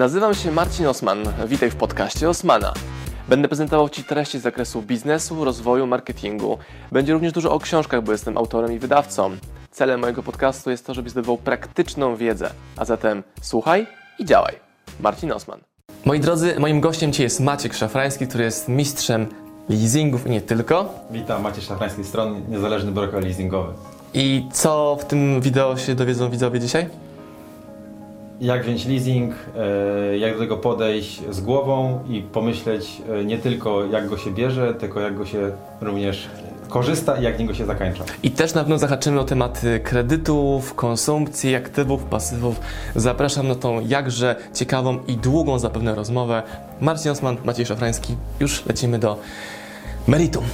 Nazywam się Marcin Osman. Witaj w podcaście Osmana. Będę prezentował Ci treści z zakresu biznesu, rozwoju, marketingu. Będzie również dużo o książkach, bo jestem autorem i wydawcą. Celem mojego podcastu jest to, żebyś zdobywał praktyczną wiedzę. A zatem słuchaj i działaj. Marcin Osman. Moi drodzy, moim gościem dzisiaj jest Maciek Szafrański, który jest mistrzem leasingów i nie tylko. Witam, Maciej Szafrański, strony Niezależny Broker Leasingowy. I co w tym wideo się dowiedzą widzowie dzisiaj? Jak wziąć leasing, e, jak do tego podejść z głową i pomyśleć e, nie tylko jak go się bierze, tylko jak go się również korzysta i jak niego się zakończa. I też na pewno zahaczymy o tematy kredytów, konsumpcji, aktywów, pasywów. Zapraszam na tą jakże ciekawą i długą zapewne rozmowę. Marcin Osman, Maciej Szafrański. Już lecimy do meritum.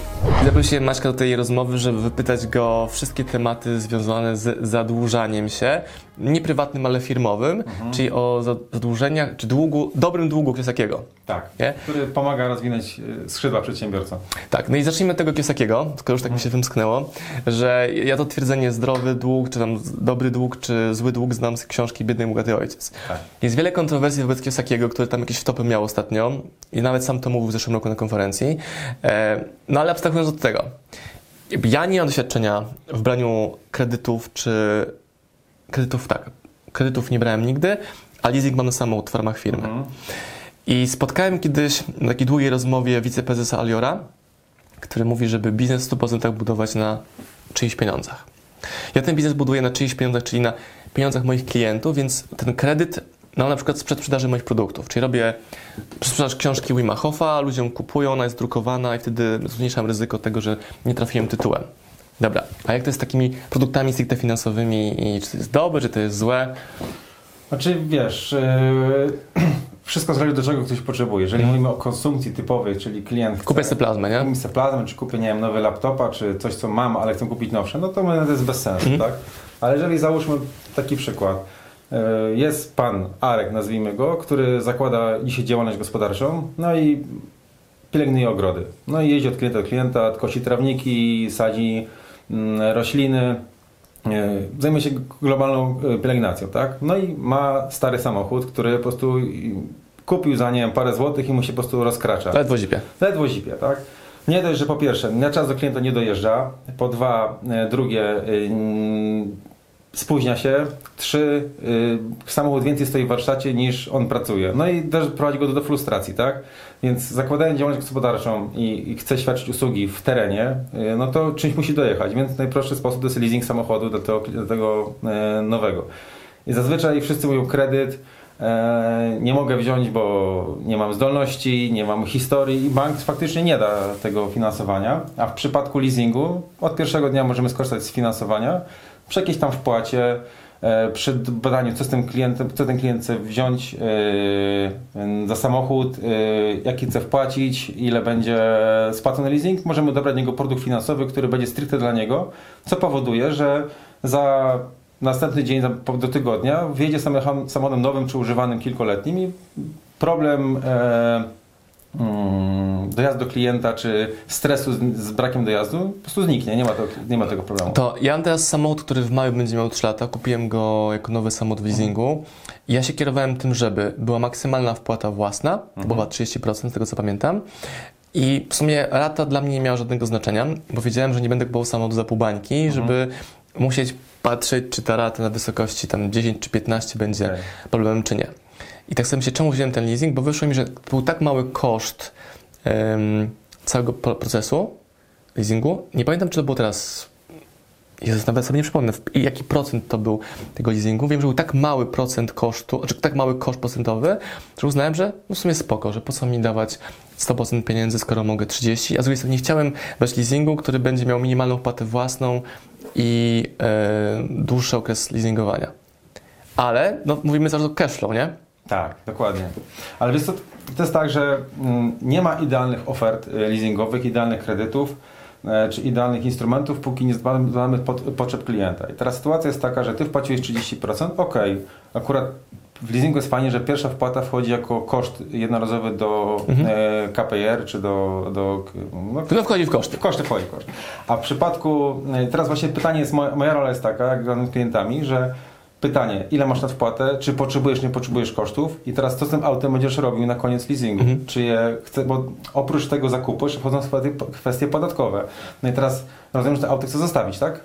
Zaprosiłem Maćka do tej rozmowy, żeby wypytać go o wszystkie tematy związane z zadłużaniem się. Nie prywatnym, ale firmowym, czyli o zadłużeniach, czy długu, dobrym długu Kiosakiego. Tak, Nie? który pomaga rozwinąć e, skrzydła przedsiębiorca. Tak, no i zacznijmy od tego Kiosakiego, tylko już tak mi się wymsknęło, że ja to twierdzenie zdrowy dług, czy tam dobry dług, czy zły dług znam z książki Biedny Bogaty Ojciec. Tak. Jest wiele kontrowersji wobec Kiosakiego, który tam jakieś wtopy miał ostatnio i nawet sam to mówił w zeszłym roku na konferencji. E, no ale abstrahując od tego, ja nie mam doświadczenia w braniu kredytów, czy kredytów, tak, kredytów nie brałem nigdy, a leasing mam na samochód w ramach firmy. Mhm. I spotkałem kiedyś na takiej długiej rozmowie wiceprezesa Aliora, który mówi, żeby biznes w 100% budować na czyichś pieniądzach. Ja ten biznes buduję na czyichś pieniądzach, czyli na pieniądzach moich klientów, więc ten kredyt, no na przykład z przedsprzedaży moich produktów, czyli robię sprzedaż książki Wima Hoffa, ludziom kupują, ona jest drukowana i wtedy zmniejszam ryzyko tego, że nie trafiłem tytułem. Dobra, a jak to jest z takimi produktami stricte finansowymi i czy to jest dobre, czy to jest złe? Znaczy wiesz, e, wszystko zależy do czego ktoś potrzebuje. Jeżeli mówimy o konsumpcji typowej, czyli klient. Kupię sobie plazmę, nie? Kupię sobie plazmę, czy kupię, nie wiem, nowy laptopa, czy coś, co mam, ale chcę kupić nowsze, no to to jest bez sensu, Mhm. tak? Ale jeżeli załóżmy taki przykład. E, Jest pan Arek, nazwijmy go, który zakłada dzisiaj działalność gospodarczą, no i pielęgnuje ogrody. No i jeździ od klienta do klienta, kosi trawniki, sadzi mm, rośliny, e, zajmuje się globalną e, pielęgnacją, tak? No i ma stary samochód, który po prostu kupił za nie parę złotych i mu się po prostu rozkracza. Ledwo zipie. Ledwo zipie, tak? Nie dość, że po pierwsze, na czas do klienta nie dojeżdża, po dwa, drugie, spóźnia się, trzy, y, samochód więcej stoi w warsztacie niż on pracuje. No i też prowadzi go do, do frustracji, tak? Więc zakładając działalność gospodarczą i, i chce świadczyć usługi w terenie, y, no to czymś musi dojechać, więc najprostszy sposób to jest leasing samochodu do tego, do tego e, nowego. I zazwyczaj wszyscy mówią kredyt, e, nie mogę wziąć, bo nie mam zdolności, nie mam historii i bank faktycznie nie da tego finansowania. A w przypadku leasingu od pierwszego dnia możemy skorzystać z finansowania przy jakiejś tam wpłacie, e, przy badaniu, co z tym klientem, co ten klient chce wziąć e, za samochód, e, jaki chce wpłacić, ile będzie spłacony leasing, możemy dobrać niego produkt finansowy, który będzie stricte dla niego, co powoduje, że za następny dzień do tygodnia wjedzie samochodem, nowym czy używanym kilkuletnim i problem mm, dojazdu do klienta czy stresu z, z brakiem dojazdu po prostu zniknie, nie ma, to, nie ma tego problemu. To ja mam teraz samochód, który w maju będzie miał 3 lata. Kupiłem go jako nowy samochód w leasingu. I ja się kierowałem tym, żeby była maksymalna wpłata własna, to była 30% z tego co pamiętam. I w sumie rata dla mnie nie miała żadnego znaczenia, bo wiedziałem, że nie będę kupował samochodu za pół bańki, żeby musieć patrzeć, czy ta rata na wysokości tam 10 czy 15 będzie Okej. problemem, czy nie. I tak sobie myślę, czemu wziąłem ten leasing, bo wyszło mi, że był tak mały koszt em, całego pro- procesu leasingu. Nie pamiętam, czy to było teraz. Jezus, nawet sobie nie przypomnę, jaki procent to był tego leasingu. Wiem, że był tak mały procent kosztu, znaczy tak mały koszt procentowy, że uznałem, że no w sumie spoko, że po co mi dawać 100% pieniędzy, skoro mogę 30%, a z drugiej strony nie chciałem brać leasingu, który będzie miał minimalną wpłatę własną i e, dłuższy okres leasingowania. Ale no, mówimy czas o cashflow, nie? Tak, dokładnie. Ale wiesz co, to jest tak, że mm, nie ma idealnych ofert e, leasingowych, idealnych kredytów e, czy idealnych instrumentów, póki nie zbadamy pot- potrzeb klienta. I teraz sytuacja jest taka, że ty wpłaciłeś 30%, ok, akurat w leasingu jest fajnie, że pierwsza wpłata wchodzi jako koszt jednorazowy do e, KPR czy do, do no, wchodzi w koszty. Koszty wchodzi, koszt. A w przypadku, e, teraz właśnie pytanie jest, moja, moja rola jest taka, jak z klientami, że Pytanie, ile masz na wpłatę, czy potrzebujesz, nie potrzebujesz kosztów i teraz co z tym autem będziesz robił na koniec leasingu? Mhm. Czy je chce, bo oprócz tego zakupu jeszcze wchodzą kwestie, podatkowe. No i teraz rozumiem, że to auto chcę zostawić, tak?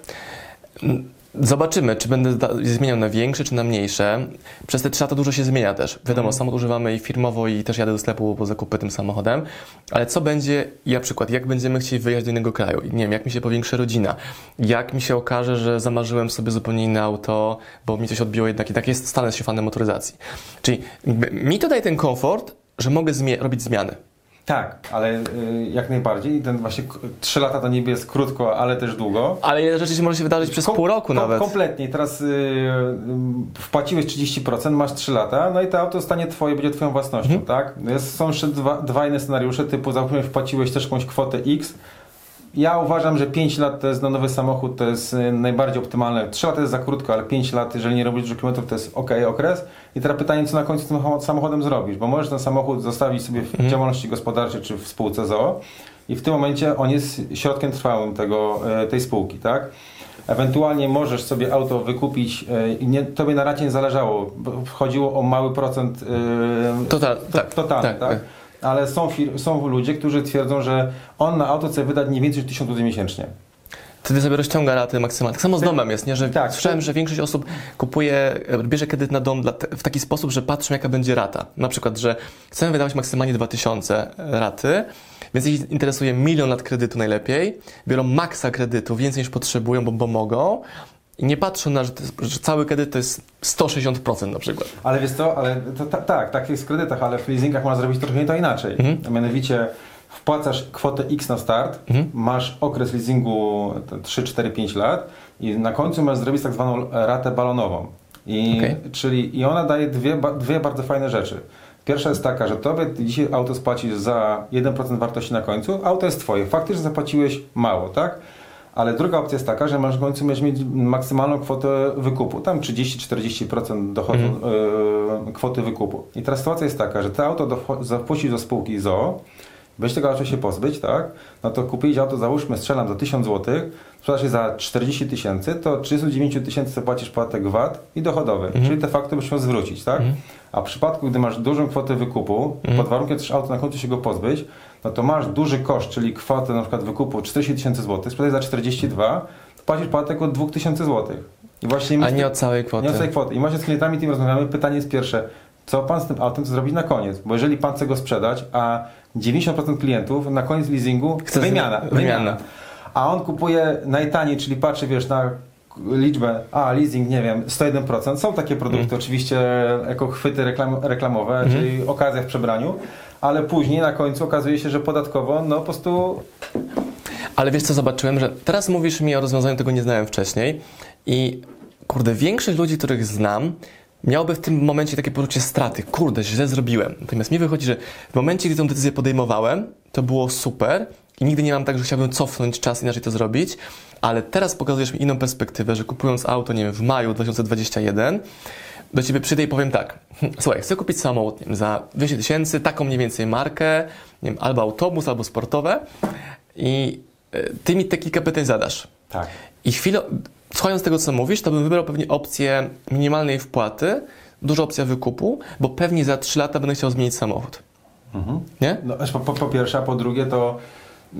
Zobaczymy, czy będę zmieniał na większe, czy na mniejsze. Przez te trzy lata dużo się zmienia też. Wiadomo, Mhm. samochód używamy i firmowo, i też jadę do sklepu po zakupy tym samochodem. Ale co będzie, ja przykład, jak będziemy chcieli wyjechać do innego kraju? Nie wiem, jak mi się powiększy rodzina? Jak mi się okaże, że zamarzyłem sobie zupełnie inne auto, bo mi coś odbiło jednak i tak jest, stanę się fanem motoryzacji. Czyli mi to daje ten komfort, że mogę zmie- robić zmiany. Tak, ale y, jak najbardziej. Ten właśnie k- trzy lata to niby jest krótko, ale też długo. Ale ile rzeczy się może się wydarzyć przez Kom- pół roku nawet. Kompletnie. Teraz y, y, wpłaciłeś 30%, masz 3 lata, no i to auto stanie twoje, będzie twoją własnością, Mhm. tak? Jest, są jeszcze dwa, dwa inne scenariusze, typu załóżmy wpłaciłeś też jakąś kwotę X. Ja uważam, że 5 lat to jest na nowy samochód, to jest y, najbardziej optymalne. 3 lata jest za krótko, ale 5 lat, jeżeli nie robisz dużo kilometrów, to jest ok okres. I teraz pytanie, co na końcu z tym samochod- samochodem zrobisz? Bo możesz ten samochód zostawić sobie w Mhm. działalności gospodarczej czy w spółce ZOO i w tym momencie on jest środkiem trwałym tego, e, tej spółki, tak? Ewentualnie możesz sobie auto wykupić e, i nie, tobie na racie nie zależało, bo chodziło o mały procent e, Total, tak, totalny, tak, tak? Tak. Ale są, są ludzie, którzy twierdzą, że on na auto chce wydać nie więcej niż 1000 zł miesięcznie. Wtedy sobie rozciąga raty maksymalnie. Tak samo z Tak. domem jest, nie? Że Tak. słyszałem, że większość osób kupuje, bierze kredyt na dom w taki sposób, że patrzą jaka będzie rata. Na przykład, że chcemy wydawać maksymalnie 2000 raty, więc ich interesuje milion lat kredytu najlepiej, biorą maksa kredytu, więcej niż potrzebują, bo, bo mogą i nie patrzą na, że, jest, że cały kredyt to jest 160% na przykład. Ale wiesz co, ale to, ta, tak, tak jest w kredytach, ale w leasingach można zrobić trochę to inaczej. Mhm. A mianowicie wpłacasz kwotę X na start, Mhm. masz okres leasingu te 3, 4, 5 lat i na końcu masz zrobić tak zwaną ratę balonową. I, Okej. czyli, I ona daje dwie, dwie bardzo fajne rzeczy. Pierwsza jest taka, że tobie dzisiaj auto spłacisz za 1% wartości na końcu, auto jest twoje. Faktycznie zapłaciłeś mało, tak? Ale druga opcja jest taka, że masz w końcu mieć maksymalną kwotę wykupu. Tam 30-40% dochodu e, kwoty wykupu. I teraz sytuacja jest taka, że to auto do, zapłacisz do spółki ZOO, byś tego auto się pozbyć, tak? No to kupić auto, załóżmy, strzelam za 1000 zł, sprzedasz je za 40 tysięcy, to 39 tysięcy zapłacisz podatek VAT i dochodowy, Mhm. czyli facto byś miał zwrócić, tak? Mhm. A w przypadku, gdy masz dużą kwotę wykupu, Mhm. pod warunkiem też auto na końcu się go pozbyć, no to masz duży koszt, czyli kwotę na przykład wykupu 40 tysięcy złotych, sprzedajesz za 42, to płacisz podatek od 2000 złotych. I właśnie A nie od całej kwoty. nie od tej kwoty. I właśnie z klientami tym rozmawiamy. Pytanie jest pierwsze, co pan z tym autem chce zrobić na koniec? Bo jeżeli pan chce go sprzedać, a 90% klientów na koniec leasingu Chce wymiana, wymiana. wymiana. A on kupuje najtaniej, czyli patrzy, wiesz, na liczbę, a leasing, nie wiem, 101%. Są takie produkty, Mhm. oczywiście jako chwyty reklam, reklamowe, Mhm. czyli okazja w przebraniu, ale później na końcu okazuje się, że podatkowo, no po prostu Ale wiesz co, zobaczyłem, że teraz mówisz mi o rozwiązaniu, tego nie znałem wcześniej i kurde, większość ludzi, których znam, miałby w tym momencie takie poczucie straty. Kurde, źle zrobiłem. Natomiast mi wychodzi, że w momencie, gdy tę decyzję podejmowałem, to było super i nigdy nie mam tak, że chciałbym cofnąć czas, inaczej to zrobić, ale teraz pokazujesz mi inną perspektywę, że kupując auto, nie wiem, w maju 2021, do ciebie przyjdę i powiem tak, słuchaj, chcę kupić samochód nie wiem, za 200 tysięcy, taką mniej więcej markę, nie wiem, albo autobus, albo sportowe i y, ty mi te kilka pytań zadasz. tak. I chwilę, słuchając tego, co mówisz, to bym wybrał pewnie opcję minimalnej wpłaty, duża opcja wykupu, bo pewnie za 3 lata będę chciał zmienić samochód. Mhm. Nie? No, po, po, po pierwsze, a po drugie to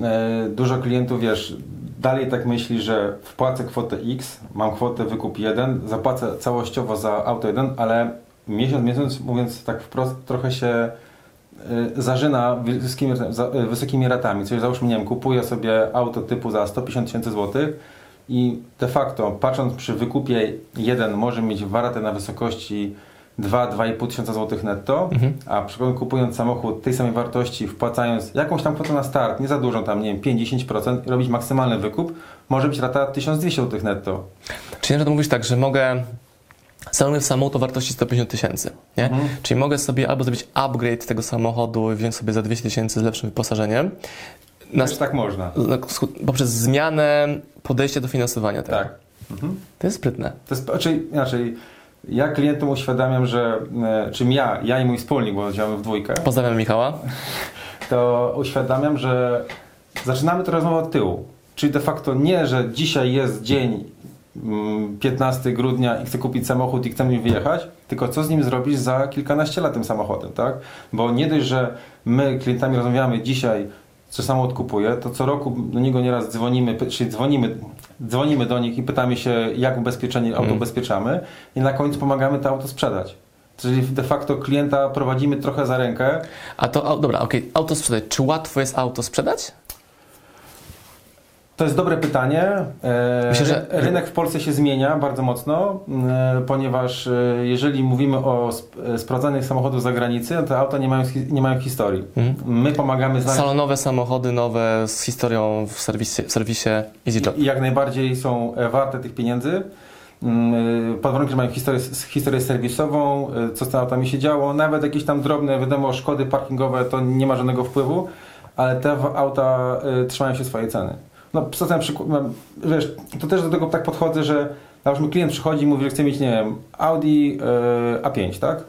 e, dużo klientów, wiesz, dalej tak myśli, że wpłacę kwotę X, mam kwotę wykup 1, zapłacę całościowo za auto 1, ale miesiąc, miesiąc mówiąc tak wprost, trochę się e, zażyna wysokimi, za, e, wysokimi ratami. Coś załóżmy, nie wiem, kupuję sobie auto typu za 150 tysięcy złotych i de facto patrząc przy wykupie 1 może mieć waratę na wysokości 2-2,5 tysiąca złotych netto, Mhm. a przykładowo kupując samochód tej samej wartości, wpłacając jakąś tam kwotę na start, nie za dużą, tam nie wiem, 5-10% i robić maksymalny wykup, może być rata 1200 złotych netto. Czyli że to mówisz tak, że mogę Samochód samochód o wartości 150 tysięcy, nie? Mhm. Czyli mogę sobie albo zrobić upgrade tego samochodu i wziąć sobie za 200 tysięcy z lepszym wyposażeniem, na, tak można. na, poprzez zmianę podejścia do finansowania tego. Tak. Mhm. To jest sprytne. To jest, czyli inaczej, ja klientom uświadamiam, że e, czym ja, ja i mój wspólnik, bo działamy w dwójkę, Pozdrawiam Michała. to uświadamiam, że zaczynamy tę rozmowę od tyłu. Czyli de facto nie, że dzisiaj jest dzień mm, 15 grudnia i chcę kupić samochód i chcę mi wyjechać, tylko co z nim zrobisz za kilkanaście lat tym samochodem, tak? Bo nie dość, że my klientami rozmawiamy dzisiaj, co samochód kupuje, to co roku do niego nieraz dzwonimy, czyli dzwonimy, dzwonimy do nich i pytamy się, jak ubezpieczenie auto Mhm. ubezpieczamy i na końcu pomagamy to auto sprzedać. Czyli de facto klienta prowadzimy trochę za rękę, A to, au- dobra, okej, auto sprzedać. Czy łatwo jest auto sprzedać? To jest dobre pytanie. E, Myślę, że- ry- Rynek w Polsce się zmienia bardzo mocno, e, ponieważ e, jeżeli mówimy o sp- sprawdzanych samochodów z zagranicy, to auta nie mają, nie mają historii. Mhm. My pomagamy znaleźć Salonowe samochody nowe z historią w serwisie, w serwisie EasyJob. i jak najbardziej są warte tych pieniędzy. Mm, Pod warunkiem, że mają historię, historię serwisową, co z tymi autami się działo, nawet jakieś tam drobne, wiadomo, szkody parkingowe to nie ma żadnego wpływu, ale te auta trzymają się swojej ceny. No, poza tym, no, wiesz, to też do tego tak podchodzę, że załóżmy klient przychodzi i mówi, że chce mieć, nie wiem, Audi e, A5, tak?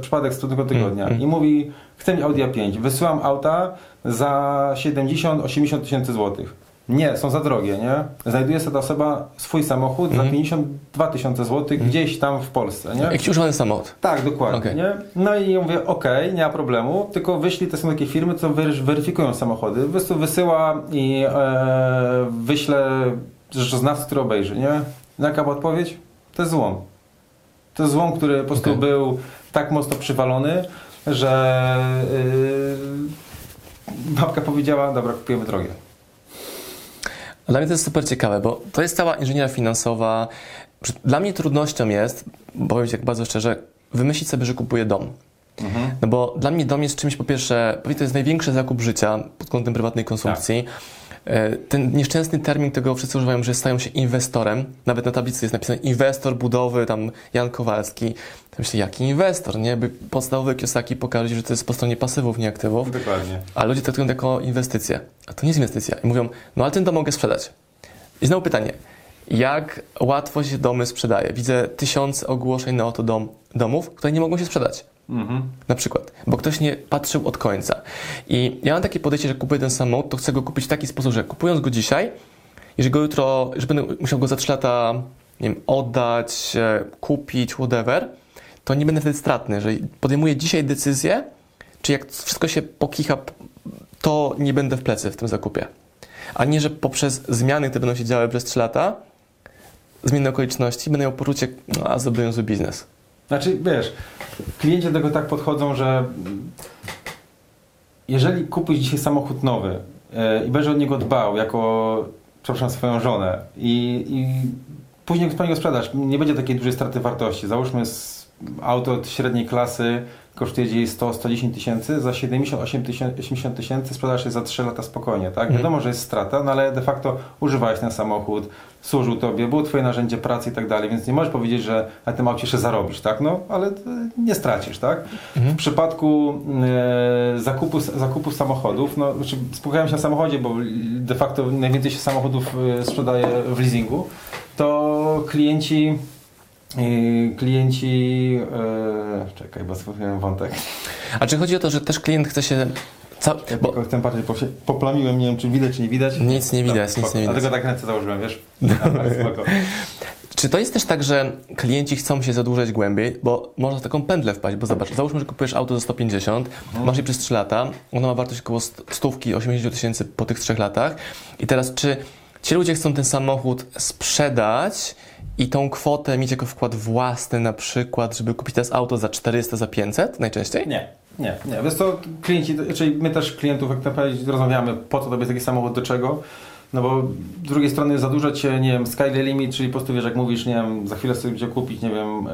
Przypadek z tego tygodnia. Mm, I mówi, chcę mieć Audi A5, wysyłam auta za 70-80 tysięcy złotych. Nie, są za drogie, nie? Znajduje sobie ta osoba swój samochód za Mhm. 52 tysiące złotych gdzieś tam w Polsce, nie? Jakiś używany samochód. Tak, dokładnie. Okej. Nie? No i ja mówię, okej, nie ma problemu, tylko wyślij, to są takie firmy, co wery- weryfikują samochody. Po prostu wysyła i e, wyślę rzeczoznawcy, który obejrzy, nie? Jaka była odpowiedź? To jest złom. To jest złom, który po prostu Okej. był tak mocno przywalony, że yy, babka powiedziała, dobra, kupujemy drogie. Dla mnie to jest super ciekawe, bo to jest cała inżynieria finansowa. Dla mnie trudnością jest, powiem tak bardzo szczerze, wymyślić sobie, że kupuję dom. No bo dla mnie dom jest czymś, po pierwsze, to jest największy zakup życia pod kątem prywatnej konsumpcji. E, Ten nieszczęsny termin, tego wszyscy używają, że stają się inwestorem. Nawet na tablicy jest napisane inwestor budowy, tam Jan Kowalski. Myślę, jaki inwestor, nie? By podstawowe Kiyosaki pokaże, że to jest po stronie pasywów, nie aktywów. Dokładnie. A ludzie traktują to jako inwestycję. A to nie jest inwestycja. I mówią, no ale ten dom mogę sprzedać. I znowu pytanie, jak łatwo się domy sprzedaje? Widzę tysiące ogłoszeń na oto dom, domów, które nie mogą się sprzedać. Mhm. Na przykład, bo ktoś nie patrzył od końca. I ja mam takie podejście, że kupuję ten samochód, to chcę go kupić w taki sposób, że kupując go dzisiaj, jeżeli go jutro, że będę musiał go za 3 lata, nie wiem, oddać, e, kupić, whatever, to nie będę wtedy stratny. Że podejmuję dzisiaj decyzję, czy jak wszystko się pokicha, to nie będę w plecy w tym zakupie. A nie, że poprzez zmiany, które będą się działy przez 3 lata, zmienne okoliczności, będę miał poczucie, no a zrobiłem zły biznes. Znaczy, wiesz, klienci do tego tak podchodzą, że jeżeli kupisz dzisiaj samochód nowy e, i będziesz od niego dbał jako, przepraszam, swoją żonę i, i później go sprzedasz, nie będzie takiej dużej straty wartości. Załóżmy auto średniej klasy kosztuje gdzieś 100-110 tysięcy, za 78 tysięcy 80 tysięcy sprzedasz je za 3 lata spokojnie, tak? Mhm. Wiadomo, że jest strata, no ale de facto używałeś ten samochód, służył tobie, było twoje narzędzie pracy i tak dalej, więc nie możesz powiedzieć, że na tym aucie jeszcze zarobisz, tak? No, ale e, nie stracisz, tak? Mhm. W przypadku e, zakupu, zakupu samochodów, no, znaczy skupiałem się na samochodzie, bo de facto najwięcej się samochodów e, sprzedaje w leasingu, to klienci klienci e, czekaj, bo skupiłem wątek. A czy chodzi o to, że też klient chce się. Ca... Ja Bo tylko bardziej poplamiłem, nie wiem czy widać, czy nie widać. nic nie widać, No, nic nie widać. Dlatego tak ręce założyłem, wiesz? Tak, spoko. Czy to jest też tak, że klienci chcą się zadłużać głębiej, bo można w taką pętlę wpaść, bo zobacz, załóżmy, że kupujesz auto za 150, masz je przez 3 lata, ono ma wartość około st- stówki, 80 tysięcy po tych 3 latach i teraz czy ci ludzie chcą ten samochód sprzedać i tą kwotę mieć jako wkład własny na przykład, żeby kupić teraz auto za 400, za 500 najczęściej? Nie, nie, nie. Wiesz co, klienci, czyli my też klientów, jak to powiedzieć, rozmawiamy, po co tobie taki samochód, do czego. No bo z drugiej strony zadłużać się, nie wiem, sky the limit, czyli po prostu wiesz, jak mówisz, nie wiem, za chwilę sobie będzie kupić, nie wiem, e,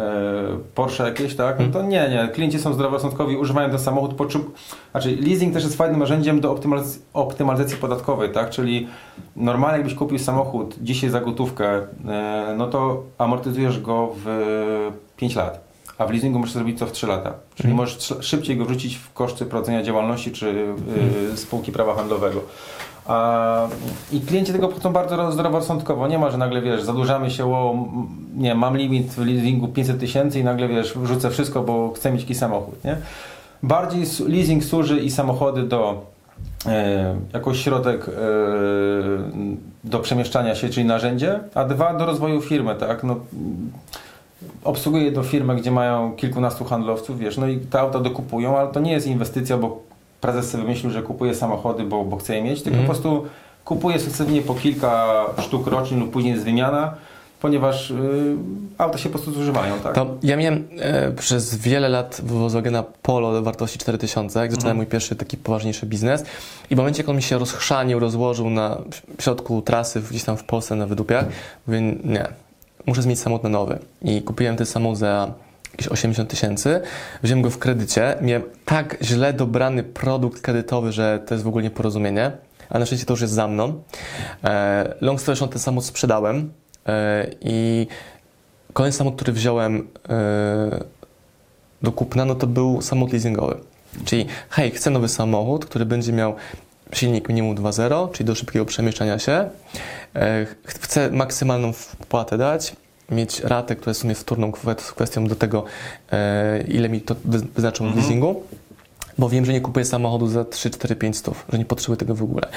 Porsche jakieś, tak? No to nie, nie. Klienci są zdroworozsądkowi, używają ten samochód, potrzeb... Znaczy leasing też jest fajnym narzędziem do optymalizacji, optymalizacji podatkowej, tak? Czyli normalnie jakbyś kupił samochód dzisiaj za gotówkę, e, no to amortyzujesz go w 5 lat. A w leasingu możesz zrobić to w 3 lata. Czyli Mhm. możesz szybciej go wrzucić w koszty prowadzenia działalności czy y, spółki prawa handlowego. I klienci tego podchodzą bardzo roz- zdroworozsądkowo. Nie ma, że nagle wiesz, zadłużamy się, m, nie mam limit w leasingu 500 tysięcy i nagle wiesz, wrzucę wszystko, bo chcę mieć jakiś samochód. Nie? Bardziej leasing służy i samochody do e, jako środek e, do przemieszczania się, czyli narzędzie, a dwa do rozwoju firmy, tak? No, obsługuję do firmy, gdzie mają kilkunastu handlowców, wiesz, no i te auta dokupują, ale to nie jest inwestycja, bo prezes sobie wymyślił, że kupuje samochody, bo, bo chce je mieć, tylko Mhm. po prostu kupuje sukcesywnie po kilka sztuk rocznie lub później jest wymiana, ponieważ y, auta się po prostu zużywają, tak? To ja miałem e, przez wiele lat Volkswagena Polo o wartości 4000, jak zaczynałem Mhm. mój pierwszy taki poważniejszy biznes i w momencie, jak on mi się rozchrzanił, rozłożył na środku trasy gdzieś tam w Polsce na wydupiach, mówię, nie, muszę zmienić samochód na nowy i kupiłem ten samochód za jakieś 80 tysięcy, wziąłem go w kredycie, miałem tak źle dobrany produkt kredytowy, że to jest w ogóle nieporozumienie, ale na szczęście to już jest za mną. E, long story short, ten samochód sprzedałem e, i Kolejny samochód, który wziąłem e, do kupna, no to był samochód leasingowy. Czyli hej, chcę nowy samochód, który będzie miał silnik minimum 2.0, czyli do szybkiego przemieszczania się. Ch- chcę maksymalną wpłatę dać, mieć ratę, która jest w sumie wtórną kwe- kwestią do tego, e, ile mi to wy- wyznaczą w Mhm. leasingu. Bo wiem, że nie kupuję samochodu za 3, 4, 5 stów, że nie potrzebuję tego w ogóle.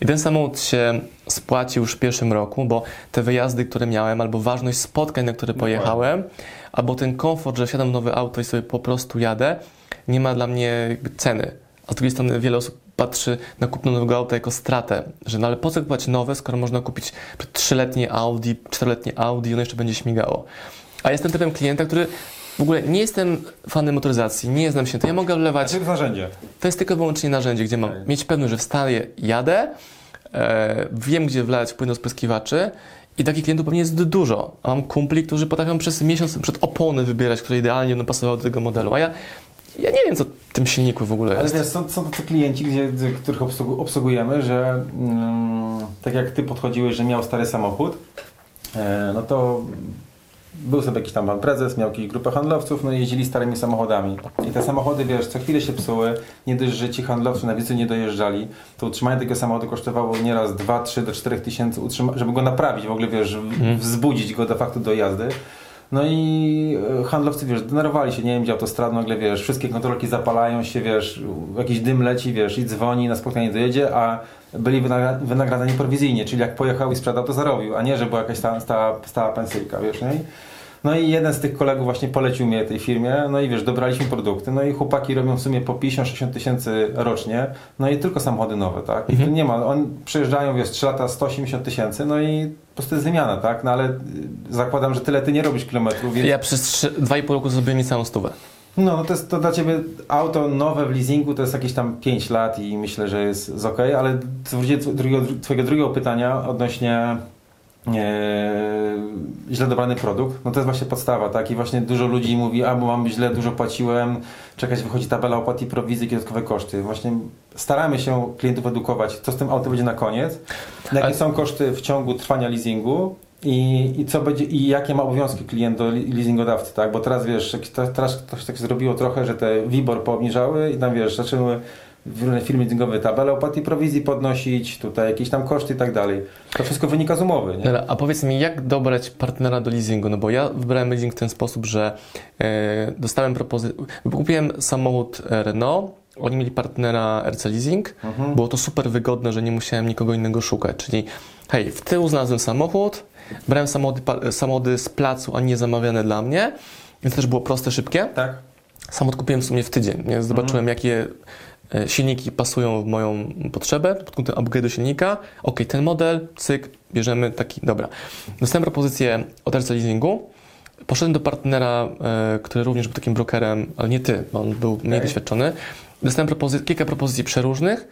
I ten samochód się spłacił już w pierwszym roku, bo te wyjazdy, które miałem, albo ważność spotkań, na które Dokładnie. pojechałem, albo ten komfort, że wsiadam w nowe auto i sobie po prostu jadę, nie ma dla mnie ceny. A z drugiej strony wiele osób patrzy na kupno nowego auta jako stratę, że no ale po co kupować nowe, skoro można kupić trzyletnie Audi, czteroletnie Audi i ono jeszcze będzie śmigało. A jestem typem klienta, który w ogóle nie jestem fanem motoryzacji, nie znam się, to ja mogę wlewać To jest narzędzie. to jest tylko wyłącznie narzędzie, gdzie mam Tak. mieć pewność, że wstaję, jadę, e, wiem, gdzie wlać płyn spryskiwaczy i takich klientów pewnie jest dużo. A mam kumpli, którzy potrafią przez miesiąc przed opony wybierać, które idealnie będą pasowały do tego modelu. A ja, ja nie wiem, co w tym silniku w ogóle Ale jest. wiesz, są, są tacy klienci, gdzie, których obsługu- obsługujemy, że mm, tak jak ty podchodziłeś, że miał stary samochód, e, no to był sobie jakiś tam pan prezes, miał jakąś grupę handlowców, no i jeździli starymi samochodami. I te samochody, wiesz, co chwilę się psuły, nie dość, że ci handlowcy na wizycie nie dojeżdżali, to utrzymanie tego samochodu kosztowało nieraz 2, 3 do 4 tysięcy, żeby go naprawić, w ogóle, wiesz, Mhm. wzbudzić go de facto do jazdy. No i e, handlowcy, wiesz, denerwowali się, nie wiem, gdzie autostrad, nagle, wiesz, wszystkie kontrolki zapalają się, wiesz, jakiś dym leci, wiesz, i dzwoni, na spotkanie dojedzie, a byli wynagra- wynagradzani prowizyjnie, czyli jak pojechał i sprzedał, to zarobił, a nie, że była jakaś stała, stała, stała pensyjka, wiesz, nie? No i jeden z tych kolegów właśnie polecił mnie tej firmie, no i wiesz, dobraliśmy produkty, no i chłopaki robią w sumie po 50-60 tysięcy rocznie, no i tylko samochody nowe, tak? I Mhm. tu nie ma, oni przyjeżdżają, wiesz, 3 lata 180 tysięcy, no i po prostu jest wymiana, tak? No ale y, zakładam, że tyle ty nie robisz kilometrów, więc... Ja przez 3, 2,5 roku zrobiłem niecałą stówę. No, no to jest to dla Ciebie auto nowe w leasingu to jest jakieś tam 5 lat i myślę, że jest, jest ok, ale co drugiego, Twojego drugiego pytania odnośnie e, źle dobrany produkt, no to jest właśnie podstawa, tak? I właśnie dużo ludzi mówi, a bo mam źle, dużo płaciłem, czekać wychodzi tabela opłat i prowizji, dodatkowe koszty. Właśnie staramy się klientów edukować, co z tym autem będzie na koniec, jakie Ale- są koszty w ciągu trwania leasingu, i, i co będzie, i jakie ma obowiązki klient do leasingodawcy, tak? Bo teraz wiesz, teraz to się tak zrobiło trochę, że te WIBOR poobniżały i tam wiesz, zaczęły różne firmy leasingowe tabelę opłat i prowizji podnosić, tutaj jakieś tam koszty i tak dalej. To wszystko wynika z umowy, nie? A powiedz mi, jak dobrać partnera do leasingu? No bo ja wybrałem leasing w ten sposób, że e, dostałem propozycję, kupiłem samochód Renault, oni mieli partnera RC Leasing, Mhm. było to super wygodne, że nie musiałem nikogo innego szukać, czyli hej, w tyłu znalazłem samochód, brałem samochody, samochody z placu, a nie zamawiane dla mnie, więc też było proste, szybkie. Tak? Samochód kupiłem w sumie w tydzień, nie? zobaczyłem jakie e, silniki pasują w moją potrzebę, pod kątem upgrade'u silnika. Ok, ten model, cyk, bierzemy taki, dobra. Dostałem propozycję od RC Leasingu. Poszedłem do partnera, e, który również był takim brokerem, ale nie ty, bo on był mniej Okej. doświadczony. Dostałem propozy- kilka propozycji przeróżnych,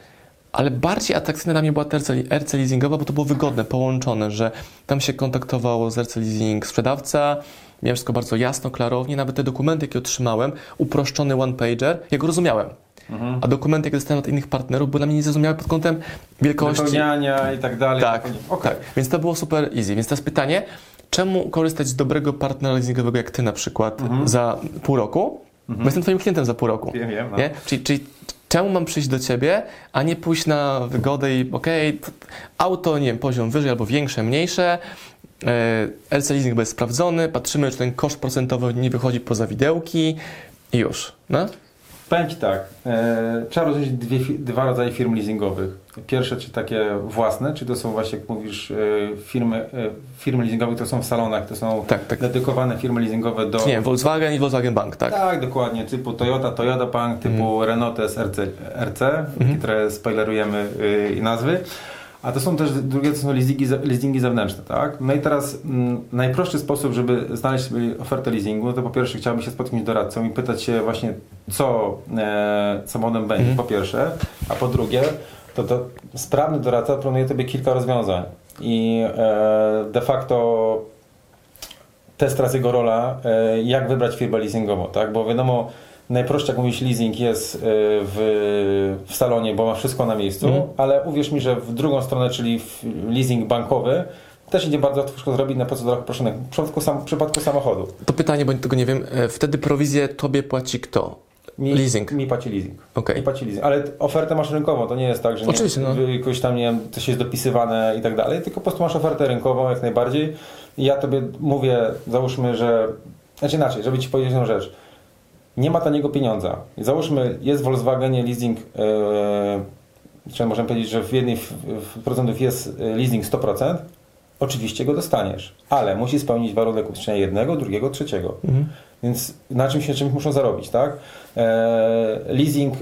ale bardziej atrakcyjna dla mnie była RC Leasingowa, bo to było wygodne, połączone, że tam się kontaktowało z RC Leasing sprzedawca, miałem wszystko bardzo jasno, klarownie, nawet te dokumenty, jakie otrzymałem, uproszczony one-pager, ja go rozumiałem. Mhm. A dokumenty, jakie dostałem od innych partnerów, były dla mnie niezrozumiałe pod kątem wielkości. Wypełniania i tak dalej. Tak, Okej. tak. Więc to było super easy. Więc teraz pytanie, czemu korzystać z dobrego partnera leasingowego jak ty na przykład Mhm. za pół roku? Bo jestem twoim klientem za pół roku. Wiem, wiem. No. Nie? Czyli, czyli czemu mam przyjść do ciebie, a nie pójść na wygodę i okej, t- auto, nie wiem, poziom wyżej albo większe, mniejsze, e, LC leasing będzie sprawdzony, patrzymy, czy ten koszt procentowy nie wychodzi poza widełki i już. No? Powiem Ci tak, e, trzeba rozróżnić dwie, dwa rodzaje firm leasingowych. Pierwsze, czy takie własne, czy to są właśnie, jak mówisz, e, firmy, e, firmy leasingowe, które są w salonach, to są Tak, tak. dedykowane firmy leasingowe do... Nie Volkswagen i Volkswagen Bank, tak? Tak, dokładnie, typu Toyota, Toyota Bank, typu Renault to jest RC, RC które spoilerujemy y, i nazwy. A to są też drugie to są leasingi, leasingi zewnętrzne, tak? No i teraz mm, najprostszy sposób, żeby znaleźć sobie ofertę leasingu, no to po pierwsze chciałbym się spotkać z doradcą i pytać się właśnie, co e, samochodem będzie, Mhm. po pierwsze, a po drugie, to, to sprawny doradca planuje Tobie kilka rozwiązań i e, de facto to jest teraz jego rola, e, jak wybrać firmę leasingową, tak? Bo wiadomo, najprościej jak mówisz leasing jest e, w, w salonie, bo ma wszystko na miejscu, Mhm. ale uwierz mi, że w drugą stronę, czyli leasing bankowy, też idzie bardzo łatwo zrobić na procedurach uproszczonych. W przypadku, sam, w przypadku samochodu. To pytanie, bo tego nie wiem. E, Wtedy prowizję tobie płaci kto? Mi, Leasing. Mi płaci leasing. Okej. Mi płaci leasing. Ale ofertę masz rynkową, to nie jest tak, że Oczywiście, nie, no. jakoś tam, nie wiem, coś jest dopisywane i tak dalej, tylko po prostu masz ofertę rynkową jak najbardziej. I ja tobie mówię, załóżmy, że, znaczy inaczej, żeby ci powiedzieć jedną rzecz. Nie ma taniego pieniądza. Załóżmy, jest w Volkswagenie leasing, yy, czy możemy powiedzieć, że w jednej w, w procentów jest e, leasing 100%, oczywiście go dostaniesz, ale musi spełnić warunek ubezpieczenia jednego, drugiego, trzeciego. Mhm. Więc na czymś się czymś muszą zarobić, tak? E, leasing,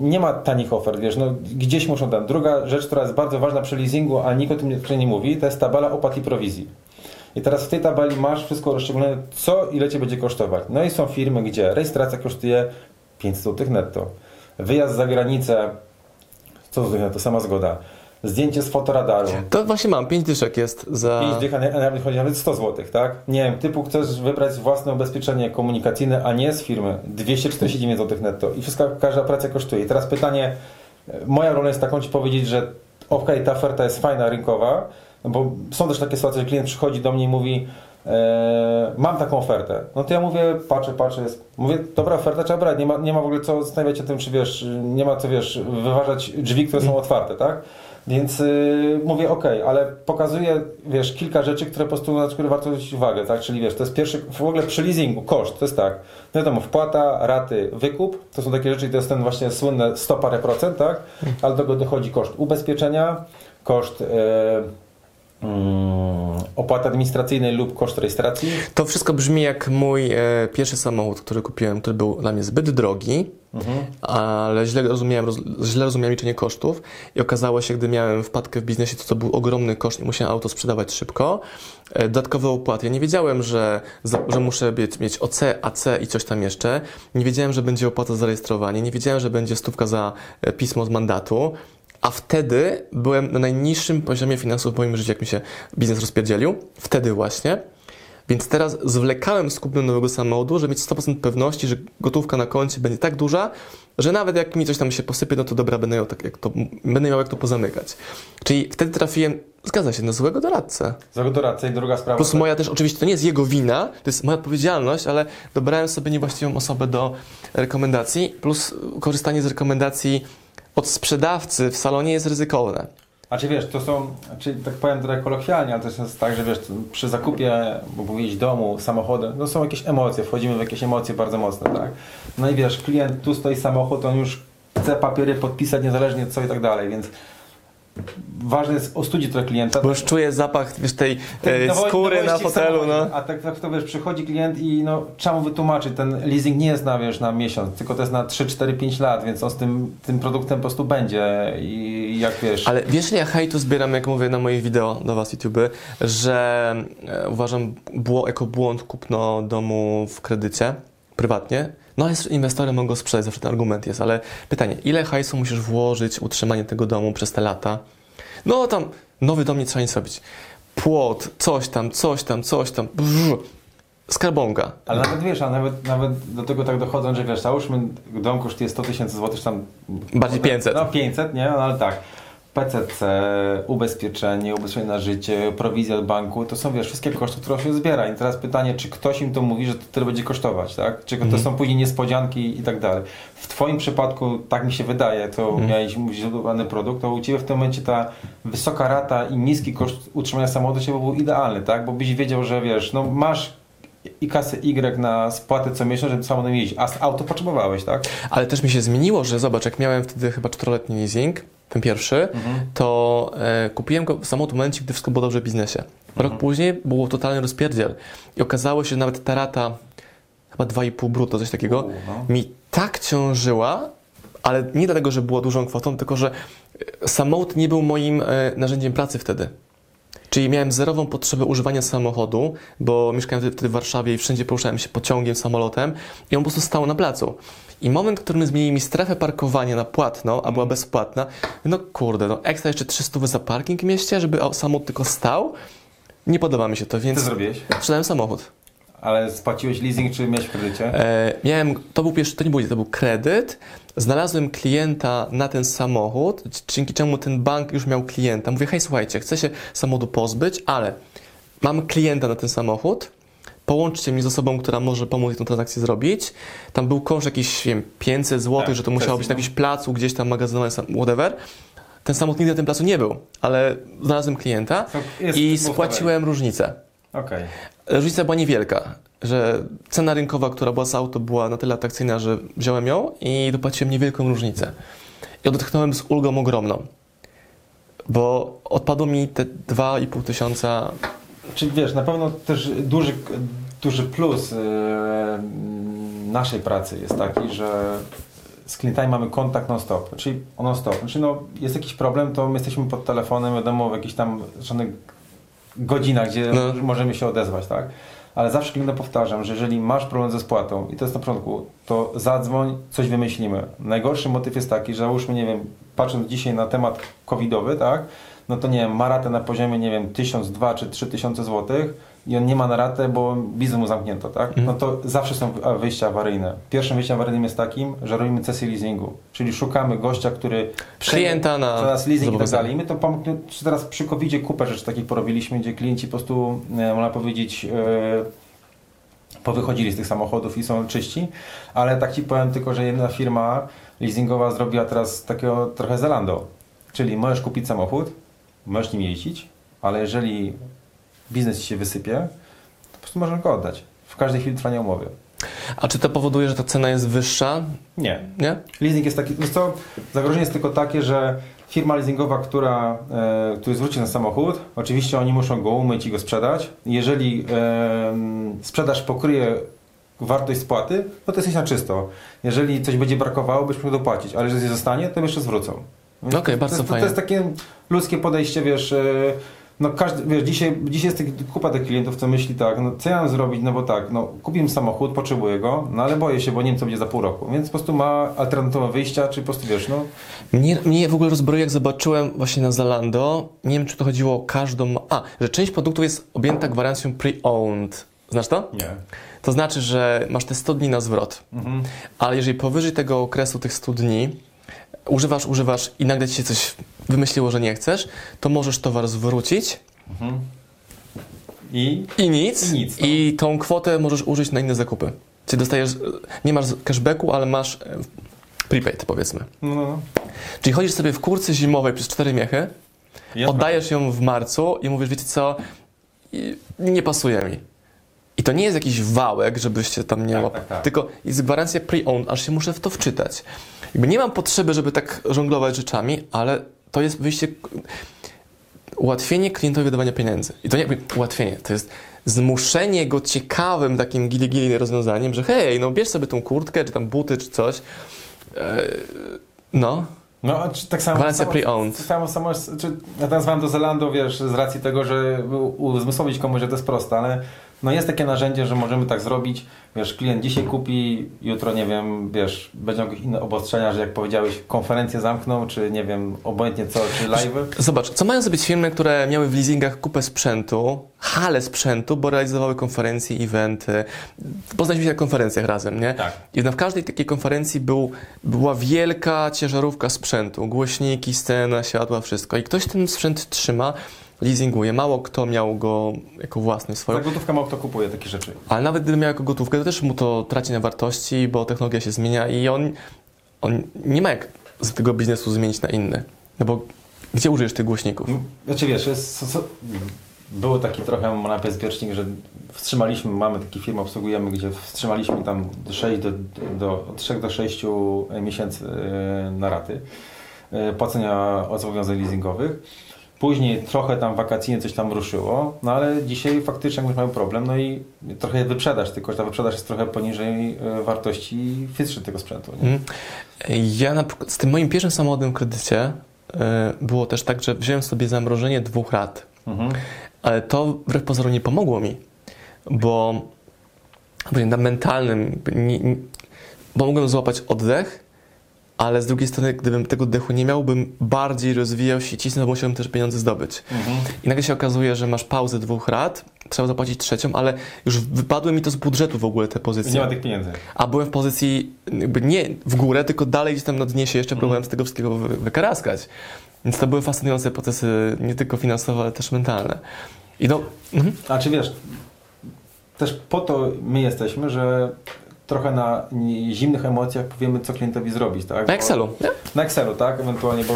nie ma tanich ofert, wiesz, no, gdzieś muszą tam. Druga rzecz, która jest bardzo ważna przy leasingu, a nikt o tym nie, nie mówi, to jest tabela opłat i prowizji. I teraz w tej tabeli masz wszystko rozszczególnione, co ile Cię będzie kosztować. No i są firmy, gdzie rejestracja kosztuje 500 zł netto. Wyjazd za granicę, co zł netto, sama zgoda. Zdjęcie z fotoradaru. To właśnie mam, pięć dyszek jest za... 5 dych, a nawet chodzi nawet 100 zł, tak? Nie wiem, typu chcesz wybrać własne ubezpieczenie komunikacyjne, a nie z firmy, 249 zł netto i wszystka, każda operacja kosztuje. I teraz pytanie, e, moja rola jest taką Ci powiedzieć, że okej, ta oferta jest fajna, rynkowa, no bo są też takie sytuacje, że klient przychodzi do mnie i mówi e, mam taką ofertę. No to ja mówię, patrzę, patrzę, jest, mówię, dobra oferta, trzeba brać, nie ma, nie ma w ogóle co zastanawiać się tym, czy wiesz, nie ma co, wiesz, wyważać drzwi, które są otwarte, tak? Więc yy, mówię, ok, ale pokazuję, wiesz, kilka rzeczy, które po prostu na które warto zwrócić uwagę, tak? Czyli wiesz, to jest pierwszy, w ogóle przy leasingu, koszt, to jest tak, no wiadomo, wpłata, raty, wykup, to są takie rzeczy, to jest ten właśnie słynne 100 parę procent, tak? Ale do tego dochodzi koszt ubezpieczenia, koszt yy, opłaty administracyjnej lub koszt rejestracji. To wszystko brzmi jak mój e, pierwszy samochód, który kupiłem, który był dla mnie zbyt drogi, Mhm. ale źle rozumiałem, roz, źle rozumiałem liczenie kosztów i okazało się, gdy miałem wpadkę w biznesie, to to był ogromny koszt i musiałem auto sprzedawać szybko. E, dodatkowe opłaty. Ja nie wiedziałem, że, za, że muszę mieć, mieć OC, AC i coś tam jeszcze. Nie wiedziałem, że będzie opłata za rejestrowanie. Nie wiedziałem, że będzie stówka za e, pismo z mandatu. A wtedy byłem na najniższym poziomie finansów w moim życiu, jak mi się biznes rozpierdzielił. Wtedy właśnie. Więc teraz zwlekałem z kupnem nowego samochodu, żeby mieć 100% pewności, że gotówka na koncie będzie tak duża, że nawet jak mi coś tam się posypie, no to dobra, będę miał, tak jak to, będę miał jak to pozamykać. Czyli wtedy trafiłem, zgadza się, na złego doradcę. Za doradcę i druga sprawa. Plus moja też, oczywiście to nie jest jego wina, to jest moja odpowiedzialność, ale dobrałem sobie niewłaściwą osobę do rekomendacji, plus korzystanie z rekomendacji od sprzedawcy w salonie jest ryzykowne. A czy wiesz, to są, czy tak powiem trochę kolokwialnie, ale to jest tak, że wiesz, przy zakupie, bo mówić domu, samochodem, no są jakieś emocje, wchodzimy w jakieś emocje bardzo mocne, tak? No i wiesz, klient, tu stoi samochód, on już chce papiery podpisać niezależnie co i tak dalej, więc ważne jest ostudzić trochę klienta. Bo już czuję zapach wiesz, tej e, No skóry no na fotelu, no. A tak, tak to wiesz, przychodzi klient i no, trzeba mu wytłumaczyć, ten leasing nie jest na, wiesz, na miesiąc, tylko to jest na 3, 4, 5 lat, więc on z tym, tym produktem po prostu będzie i jak wiesz... Ale wiesz, ja hejtu zbieram, jak mówię na moich wideo do Was YouTube, że e, uważam bło, jako błąd kupno domu w kredycie, prywatnie. No inwestorem mogą sprzedać, zawsze ten argument jest, ale pytanie, ile hajsu musisz włożyć utrzymanie tego domu przez te lata? No tam, nowy dom nie trzeba nic robić. Płot, coś tam, coś tam, coś tam, brrr, skarbonga. Ale nawet wiesz, a nawet, nawet do tego tak dochodzą, że wiesz, załóżmy dom kosztuje 100 tysięcy złotych, tam... Bardziej 500. No 500, nie? No ale tak. PCC, ubezpieczenie, ubezpieczenie na życie, prowizja od banku, to są wiesz, wszystkie koszty, które się zbiera. I teraz pytanie, czy ktoś im to mówi, że to tyle będzie kosztować, tak? Czy to Mhm. są później niespodzianki i tak dalej. W Twoim przypadku, tak mi się wydaje, to Mhm. miałeś źródłowany produkt, to u Ciebie w tym momencie ta wysoka rata i niski koszt utrzymania samochodu się był idealny, tak? Bo byś wiedział, że wiesz, no masz i kasę Y na spłatę co miesiąc, żeby samochodem jeździć, a auto potrzebowałeś, tak? Ale też mi się zmieniło, że zobacz, jak miałem wtedy chyba czteroletni leasing, ten pierwszy, Mhm. to e, kupiłem go w momencie, gdy wszystko było dobrze w biznesie. Rok później było totalny rozpierdziel i okazało się, że nawet ta rata, chyba 2,5 brutto, coś takiego, U, no. mi tak ciążyła, ale nie dlatego, że była dużą kwotą, tylko że e, samochód nie był moim e, narzędziem pracy wtedy. Czyli miałem zerową potrzebę używania samochodu, bo mieszkałem wtedy- w Warszawie i wszędzie poruszałem się pociągiem, samolotem i on po prostu stał na placu. I moment, w którym zmienili mi strefę parkowania na płatną, a była bezpłatna, no kurde, no ekstra jeszcze 300 za parking w mieście, żeby samochód tylko stał, nie podoba mi się to, Co więc zrobiłeś? sprzedałem samochód. Ale spłaciłeś leasing, czy miałeś w kredycie? E, miałem, to był pierwszy, to nie był, to był kredyt. Znalazłem klienta na ten samochód, dzięki czemu ten bank już miał klienta. Mówię, hej, słuchajcie, chcę się samochodu pozbyć, ale mam klienta na ten samochód. Połączcie mnie z osobą, która może pomóc tę transakcję zrobić. Tam był koszt jakiś, nie wiem, 500 zł, Tak, że to musiało być na no. jakimś placu, gdzieś tam magazynowany, sam- whatever. Ten samochód nigdy na tym placu nie był, ale znalazłem klienta i spłaciłem różnicę. Okej. Różnica była niewielka, że cena rynkowa, która była z auto, była na tyle atrakcyjna, że wziąłem ją i dopłaciłem niewielką różnicę. I odetchnąłem z ulgą ogromną, bo odpadło mi te 2,5 tysiąca. Czyli wiesz, na pewno też duży, duży plus yy, naszej pracy jest taki, że z klientami mamy kontakt non-stop, czyli non-stop. Znaczy no, jest jakiś problem, to my jesteśmy pod telefonem, wiadomo, w jakichś tam żadnych godzinach, gdzie No. możemy się odezwać, tak? Ale zawsze klientom powtarzam, że jeżeli masz problem ze spłatą i to jest na początku, to zadzwoń, coś wymyślimy. Najgorszy motyw jest taki, że załóżmy, nie wiem, patrząc dzisiaj na temat covidowy, tak? No to nie wiem, ma ratę na poziomie, nie wiem, 1000, 2 czy 3000 złotych i on nie ma na ratę, bo biznes mu zamknięto, tak? Mhm. No to zawsze są wyjścia awaryjne. Pierwszym wyjściem awaryjnym jest takim, że robimy sesję leasingu, czyli szukamy gościa, który Klienta na za nas leasing i tak dalej. I my to teraz przy covid kupę rzeczy takich porobiliśmy, gdzie klienci po prostu, e, można powiedzieć, e, powychodzili z tych samochodów i są czyści, ale tak Ci powiem tylko, że jedna firma leasingowa zrobiła teraz takiego trochę Zalando, czyli możesz kupić samochód, możesz nim jeździć, ale jeżeli biznes Ci się wysypie, to po prostu możesz go oddać. W każdej chwili trwania umowy. A czy to powoduje, że ta cena jest wyższa? Nie, Nie? Leasing jest taki, co, zagrożenie jest tylko takie, że firma leasingowa, która, e, który zwróci ten samochód, oczywiście oni muszą go umyć i go sprzedać. Jeżeli e, sprzedaż pokryje wartość spłaty, no to jesteś na czysto. Jeżeli coś będzie brakowało, byś mógł dopłacić, ale jeżeli zostanie, to jeszcze zwrócą. Okej, to, bardzo to, jest- to, fajnie. jest takie ludzkie podejście, wiesz, e, no każdy, wiesz, dzisiaj, dzisiaj jest kupa tych klientów, co myśli tak, no co ja mam zrobić, no bo tak, no kupiłem samochód, potrzebuję go, no ale boję się, bo nie wiem co będzie za pół roku, więc po prostu ma alternatywę wyjścia, czy po prostu wiesz, no Mnie, mnie w ogóle rozbroiło, jak zobaczyłem właśnie na Zalando, nie wiem, czy to chodziło o każdą... A, że część produktów jest objęta gwarancją pre-owned. Znasz to? nie. To znaczy, że masz te 100 dni na zwrot. Mhm. Ale jeżeli powyżej tego okresu, tych 100 dni, używasz, używasz i nagle ci się coś wymyśliło, że nie chcesz, to możesz towar zwrócić Mhm. I i nic. I nic, no. I tą kwotę możesz użyć na inne zakupy. Czyli dostajesz, nie masz cashbacku, ale masz e, prepaid, powiedzmy. no. Czyli chodzisz sobie w kurce zimowej przez 4 miechy, Ja oddajesz ją w marcu i mówisz, wiecie co, nie pasuje mi. I to nie jest jakiś wałek, żebyście tam nie Tak, łapali, tak, tak. tylko jest gwarancja pre-owned, aż się muszę w to wczytać. Jakby nie mam potrzeby, żeby tak żonglować rzeczami, ale to jest wyjście, ułatwienie klientowi wydawania pieniędzy. I to nie ułatwienie, to jest zmuszenie go ciekawym takim gili-gili rozwiązaniem, że hej, no bierz sobie tą kurtkę, czy tam buty, czy coś. E, No, No, tak samo. Samo, pre-owned. Samo, samo, czy, ja nazwałem to Zalando, wiesz, z racji tego, że uzmysłowić komuś, że to jest proste, ale no jest takie narzędzie, że możemy tak zrobić. Wiesz, klient dzisiaj kupi, jutro nie wiem, wiesz, będą jakieś inne obostrzenia, że jak powiedziałeś, konferencję zamkną, czy nie wiem, obojętnie co, czy live. Zobacz, co mają zrobić firmy, które miały w leasingach kupę sprzętu, halę sprzętu, bo realizowały konferencje, eventy. Poznaliśmy się na konferencjach razem, nie? Tak. I na każdej takiej konferencji był, była wielka ciężarówka sprzętu, głośniki, scena, światła, wszystko. I ktoś ten sprzęt trzyma, leasinguje. Mało kto miał go jako własny Za swoją. gotówkę mało kto kupuje takie rzeczy. Ale nawet gdyby miał jako gotówkę, to też mu to traci na wartości, bo technologia się zmienia i on, on nie ma jak z tego biznesu zmienić na inny. No bo gdzie użyjesz tych głośników? Znaczy wiesz, jest, so, so, było taki trochę napies wiecznik, że wstrzymaliśmy, mamy takie firmy, obsługujemy, gdzie wstrzymaliśmy tam 6 do, do, od 3 do 6 miesięcy e, na raty e, płacenia od zobowiązań leasingowych. Później trochę tam wakacyjnie coś tam ruszyło, no ale dzisiaj faktycznie jakbyś mamy problem, no i trochę wyprzedaż, tylko że ta wyprzedaż jest trochę poniżej e, wartości fizycznej tego sprzętu. Nie? Mhm. Ja na przykład z tym moim pierwszym samochodem kredycie było też tak, że wziąłem sobie zamrożenie dwóch lat. Mhm. Ale to wbrew pozorom nie pomogło mi, bo na mentalnym, nie, nie, bo mogłem złapać oddech, ale z drugiej strony, gdybym tego oddechu nie miał, bym bardziej rozwijał się i cisnął, bo musiałbym też pieniądze zdobyć. Mhm. I nagle się okazuje, że masz pauzę dwóch lat, trzeba zapłacić trzecią, ale już wypadły mi to z budżetu w ogóle te pozycje. Nie ma tych pieniędzy. A byłem w pozycji jakby nie w górę, tylko dalej gdzieś tam na dnie się jeszcze mhm. próbowałem z tego wszystkiego wykaraskać. Więc to były fascynujące procesy, nie tylko finansowe, ale też mentalne. I no, mhm. A czy wiesz, też po to my jesteśmy, że trochę na zimnych emocjach powiemy, co klientowi zrobić, tak? Na Excelu. Bo, na Excelu, tak? Ewentualnie, bo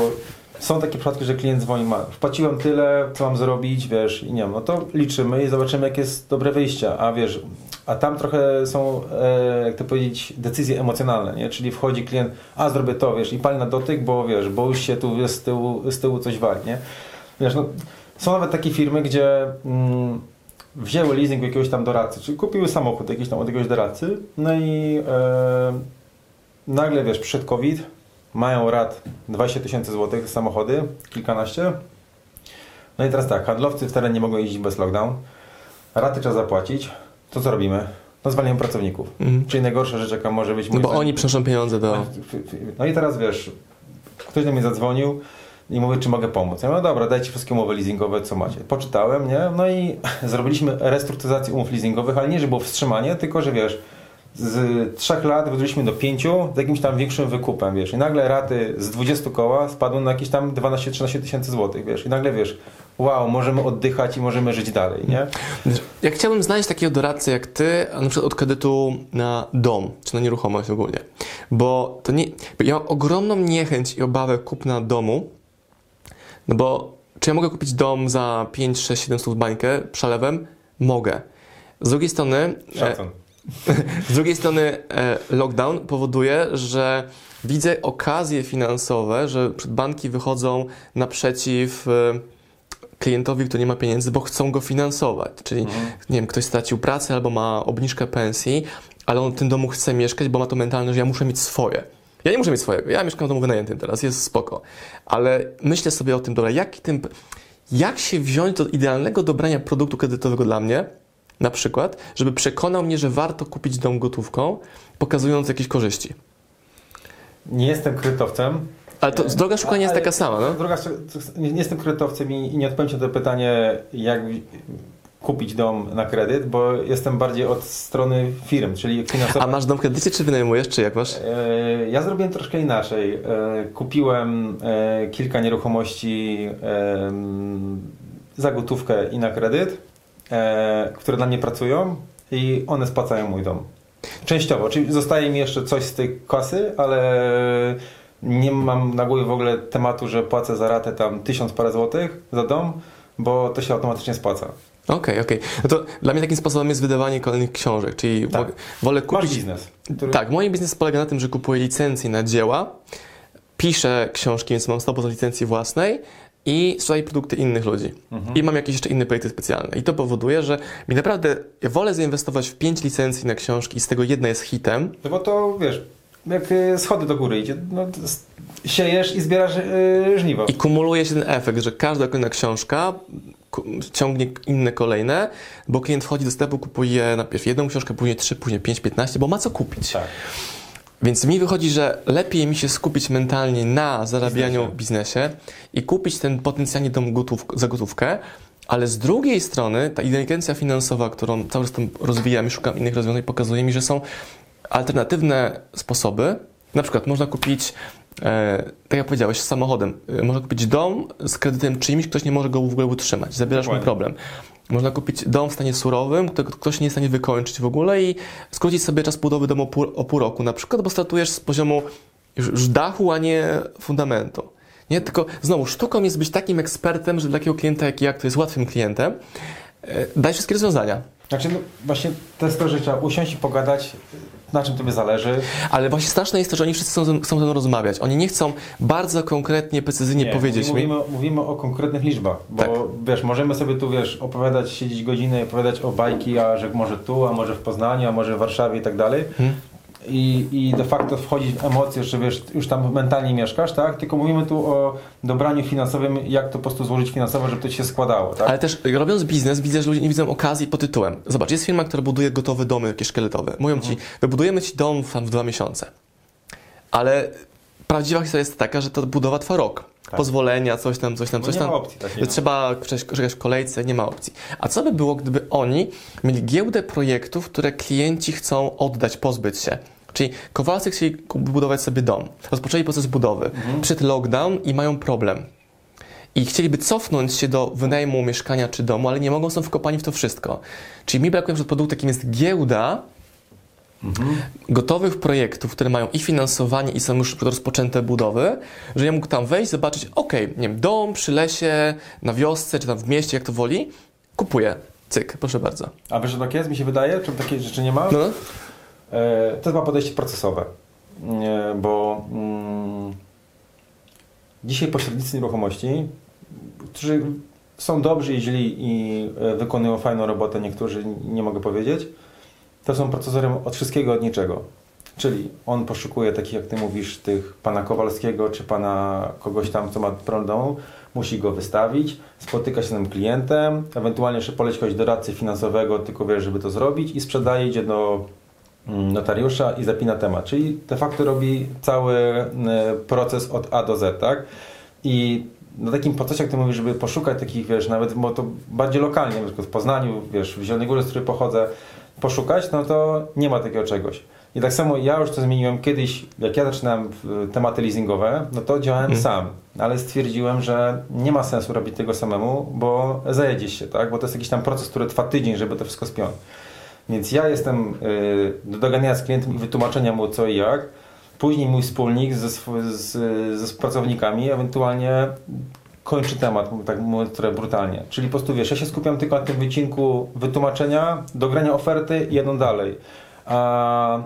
są takie przypadki, że klient dzwoni, ma, wpłaciłem tyle, co mam zrobić, wiesz, i nie wiem, no to liczymy i zobaczymy, jakie jest dobre wyjście, a wiesz, a tam trochę są, e, jak to powiedzieć, decyzje emocjonalne, nie? Czyli wchodzi klient, a zrobię to, wiesz, i pali na dotyk, bo wiesz, bo już się tu z tyłu, z tyłu coś wali, nie? Wiesz, no, są nawet takie firmy, gdzie mm, wzięły leasing jakiegoś tam doradcy, czyli kupiły samochód jakiś tam od jakiegoś doradcy, no i e, nagle, wiesz, przed COVID mają rat 20 tysięcy złotych samochody, kilkanaście. No i teraz tak, handlowcy w terenie nie mogą jeździć bez lockdown, raty trzeba zapłacić, to co robimy? No zwalniamy pracowników. Mhm. Czyli najgorsza rzecz, jaka może być... No bo oni przynoszą pieniądze do... No i teraz wiesz, ktoś do mnie zadzwonił i mówi, czy mogę pomóc. Ja mówię, no dobra, dajcie wszystkie umowy leasingowe, co macie. Poczytałem, nie? No i zrobiliśmy restrukturyzację umów leasingowych, ale nie, że było wstrzymanie, tylko, że wiesz, z trzech lat wydłużyliśmy do pięciu z jakimś tam większym wykupem, wiesz. I nagle raty z 20 koła spadły na jakieś tam 12-13 tysięcy złotych, wiesz. I nagle wiesz, wow, możemy oddychać i możemy żyć dalej, nie? Jak chciałbym znaleźć takiego doradcę jak ty, na przykład od kredytu na dom, czy na nieruchomość ogólnie, bo to nie, ja mam ogromną niechęć i obawę kupna domu, no bo czy ja mogę kupić dom za 5, 6, 7 stów bańkę przelewem? Mogę. Z drugiej strony... E, Szacun. Z drugiej strony e, lockdown powoduje, że widzę okazje finansowe, że banki wychodzą naprzeciw e, klientowi, który nie ma pieniędzy, bo chcą go finansować. Czyli, mhm. nie wiem, ktoś stracił pracę albo ma obniżkę pensji, ale on w tym domu chce mieszkać, bo ma to mentalne, że ja muszę mieć swoje. Ja nie muszę mieć swojego, ja mieszkam w domu wynajętym teraz, jest spoko. Ale myślę sobie o tym, dobra, jak, tym, jak się wziąć do idealnego dobrania produktu kredytowego dla mnie, na przykład, żeby przekonał mnie, że warto kupić dom gotówką, pokazując jakieś korzyści. Nie jestem kredytowcem. Ale to droga szukania jest taka sama, no? Droga, nie jestem kredytowcem i nie odpowiem na to pytanie, jak kupić dom na kredyt, bo jestem bardziej od strony firm, czyli finansowo. A masz dom kredycie, czy wynajmujesz, czy jak masz? E, ja zrobiłem troszkę inaczej. E, kupiłem e, kilka nieruchomości za gotówkę i na kredyt, które dla mnie pracują i one spłacają mój dom. Częściowo, czyli zostaje mi jeszcze coś z tej kasy, ale nie mam na głowie w ogóle tematu, że płacę za ratę tam tysiąc parę złotych za dom, bo to się automatycznie spłaca. Okej, okay, okej. Okay. No to dla mnie takim sposobem jest wydawanie kolejnych książek, czyli tak. wolę kupić... Masz biznes. Który... Tak, mój biznes polega na tym, że kupuję licencje na dzieła, piszę książki, więc mam 100% licencji własnej i sprzedaję produkty innych ludzi. Mhm. I mam jakieś jeszcze inne projekty specjalne. I to powoduje, że mi naprawdę ja wolę zainwestować w 5 licencji na książki i z tego jedna jest hitem. No bo to, wiesz, jak y, schody do góry idzie, no, siejesz i zbierasz yy, żniwo. I kumuluje się ten efekt, że każda kolejna książka ciągnie inne kolejne, bo klient wchodzi do sklepu, kupuje najpierw jedną książkę, później trzy, później pięć, piętnaście, bo ma co kupić. Tak. Więc mi wychodzi, że lepiej mi się skupić mentalnie na zarabianiu biznesie, biznesie i kupić ten potencjalnie dom gotów, za gotówkę, ale z drugiej strony ta inteligencja finansowa, którą cały czas tam rozwijam i szukam innych rozwiązań, pokazuje mi, że są alternatywne sposoby. Na przykład można kupić tak jak powiedziałeś, samochodem. E, można kupić dom z kredytem czyimś, ktoś nie może go w ogóle utrzymać. Zabierasz mu problem. Można kupić dom w stanie surowym, którego ktoś nie jest w stanie wykończyć w ogóle i skrócić sobie czas budowy domu o pół, o pół roku na przykład, bo startujesz z poziomu już, już dachu, a nie fundamentu. Nie? Tylko znowu, sztuką jest być takim ekspertem, że dla takiego klienta jak ja, który jest łatwym klientem, e, daj wszystkie rozwiązania. Znaczy, no, właśnie to jest to, że trzeba usiąść i pogadać, na czym tobie zależy. Ale właśnie straszne jest to, że oni wszyscy chcą, chcą ze mną rozmawiać. Oni nie chcą bardzo konkretnie, precyzyjnie Nie, powiedzieć mówimy, mi. mówimy o konkretnych liczbach, bo Tak. wiesz, możemy sobie tu wiesz, opowiadać, siedzieć godzinę i opowiadać o bajki, a że może tu, a może w Poznaniu, a może w Warszawie i tak dalej. Hmm? I, I de facto wchodzić w emocje, że wiesz, już tam mentalnie mieszkasz, tak? Tylko mówimy tu o dobraniu finansowym, jak to po prostu złożyć finansowo, żeby to się składało, tak? Ale też robiąc biznes, widzę, że ludzie nie widzą okazji pod tytułem. Zobacz, jest firma, która buduje gotowe domy, jakieś szkieletowe. Mówią ci, wybudujemy ci dom tam w dwa miesiące. Ale prawdziwa historia jest taka, że ta budowa trwa rok. Tak. Pozwolenia, coś tam, coś tam, Bo coś nie tam. ma opcji takiej, że no. trzeba czekać w kolejce, nie ma opcji. A co by było, gdyby oni mieli giełdę projektów, które klienci chcą oddać, pozbyć się? Czyli Kowalscy chcieli budować sobie dom. Rozpoczęli proces budowy. Mhm. Przed lockdown i mają problem. I chcieliby cofnąć się do wynajmu mieszkania czy domu, ale nie mogą, są wkopani w to wszystko. Czyli mi brakuje produktu, jakim jest giełda Mhm. gotowych projektów, które mają i finansowanie, i są już rozpoczęte budowy, że ja mógł tam wejść, zobaczyć, ok, nie wiem, dom przy lesie, na wiosce, czy tam w mieście, jak to woli, kupuję. Cyk, proszę bardzo. A wiesz, że tak jest, mi się wydaje? Czy takiej rzeczy nie ma? No, To jest chyba podejście procesowe, bo mm, dzisiaj pośrednicy nieruchomości, którzy są dobrzy i źli i e, wykonują fajną robotę, niektórzy nie mogę powiedzieć, to są procesorem od wszystkiego, od niczego. Czyli on poszukuje takich, jak ty mówisz, tych pana Kowalskiego, czy pana kogoś tam, co ma w domu, musi go wystawić, spotyka się z tym klientem, ewentualnie jeszcze poleci kogoś doradcy finansowego, tylko wiesz, żeby to zrobić i sprzedaje, idzie do notariusza i zapina temat. Czyli de facto robi cały e, proces od A do Z, tak? I na takim procesie, jak ty mówisz, żeby poszukać takich, wiesz, nawet bo to bardziej lokalnie, na przykład w Poznaniu, wiesz, w Zielonej Górze, z której pochodzę, poszukać, no to nie ma takiego czegoś. I tak samo ja już to zmieniłem kiedyś, jak ja zaczynałem tematy leasingowe, no to działałem Mhm. sam, ale stwierdziłem, że nie ma sensu robić tego samemu, bo zajedziesz się, tak? Bo to jest jakiś tam proces, który trwa tydzień, żeby to wszystko spiąć. Więc ja jestem y, do dogadania z klientem i wytłumaczenia mu co i jak. Później mój wspólnik ze, z, ze współpracownikami ewentualnie kończy temat, tak mówiąc trochę brutalnie. Czyli po prostu wiesz, ja się skupiam tylko na tym wycinku wytłumaczenia, dogrania oferty i jedą dalej. A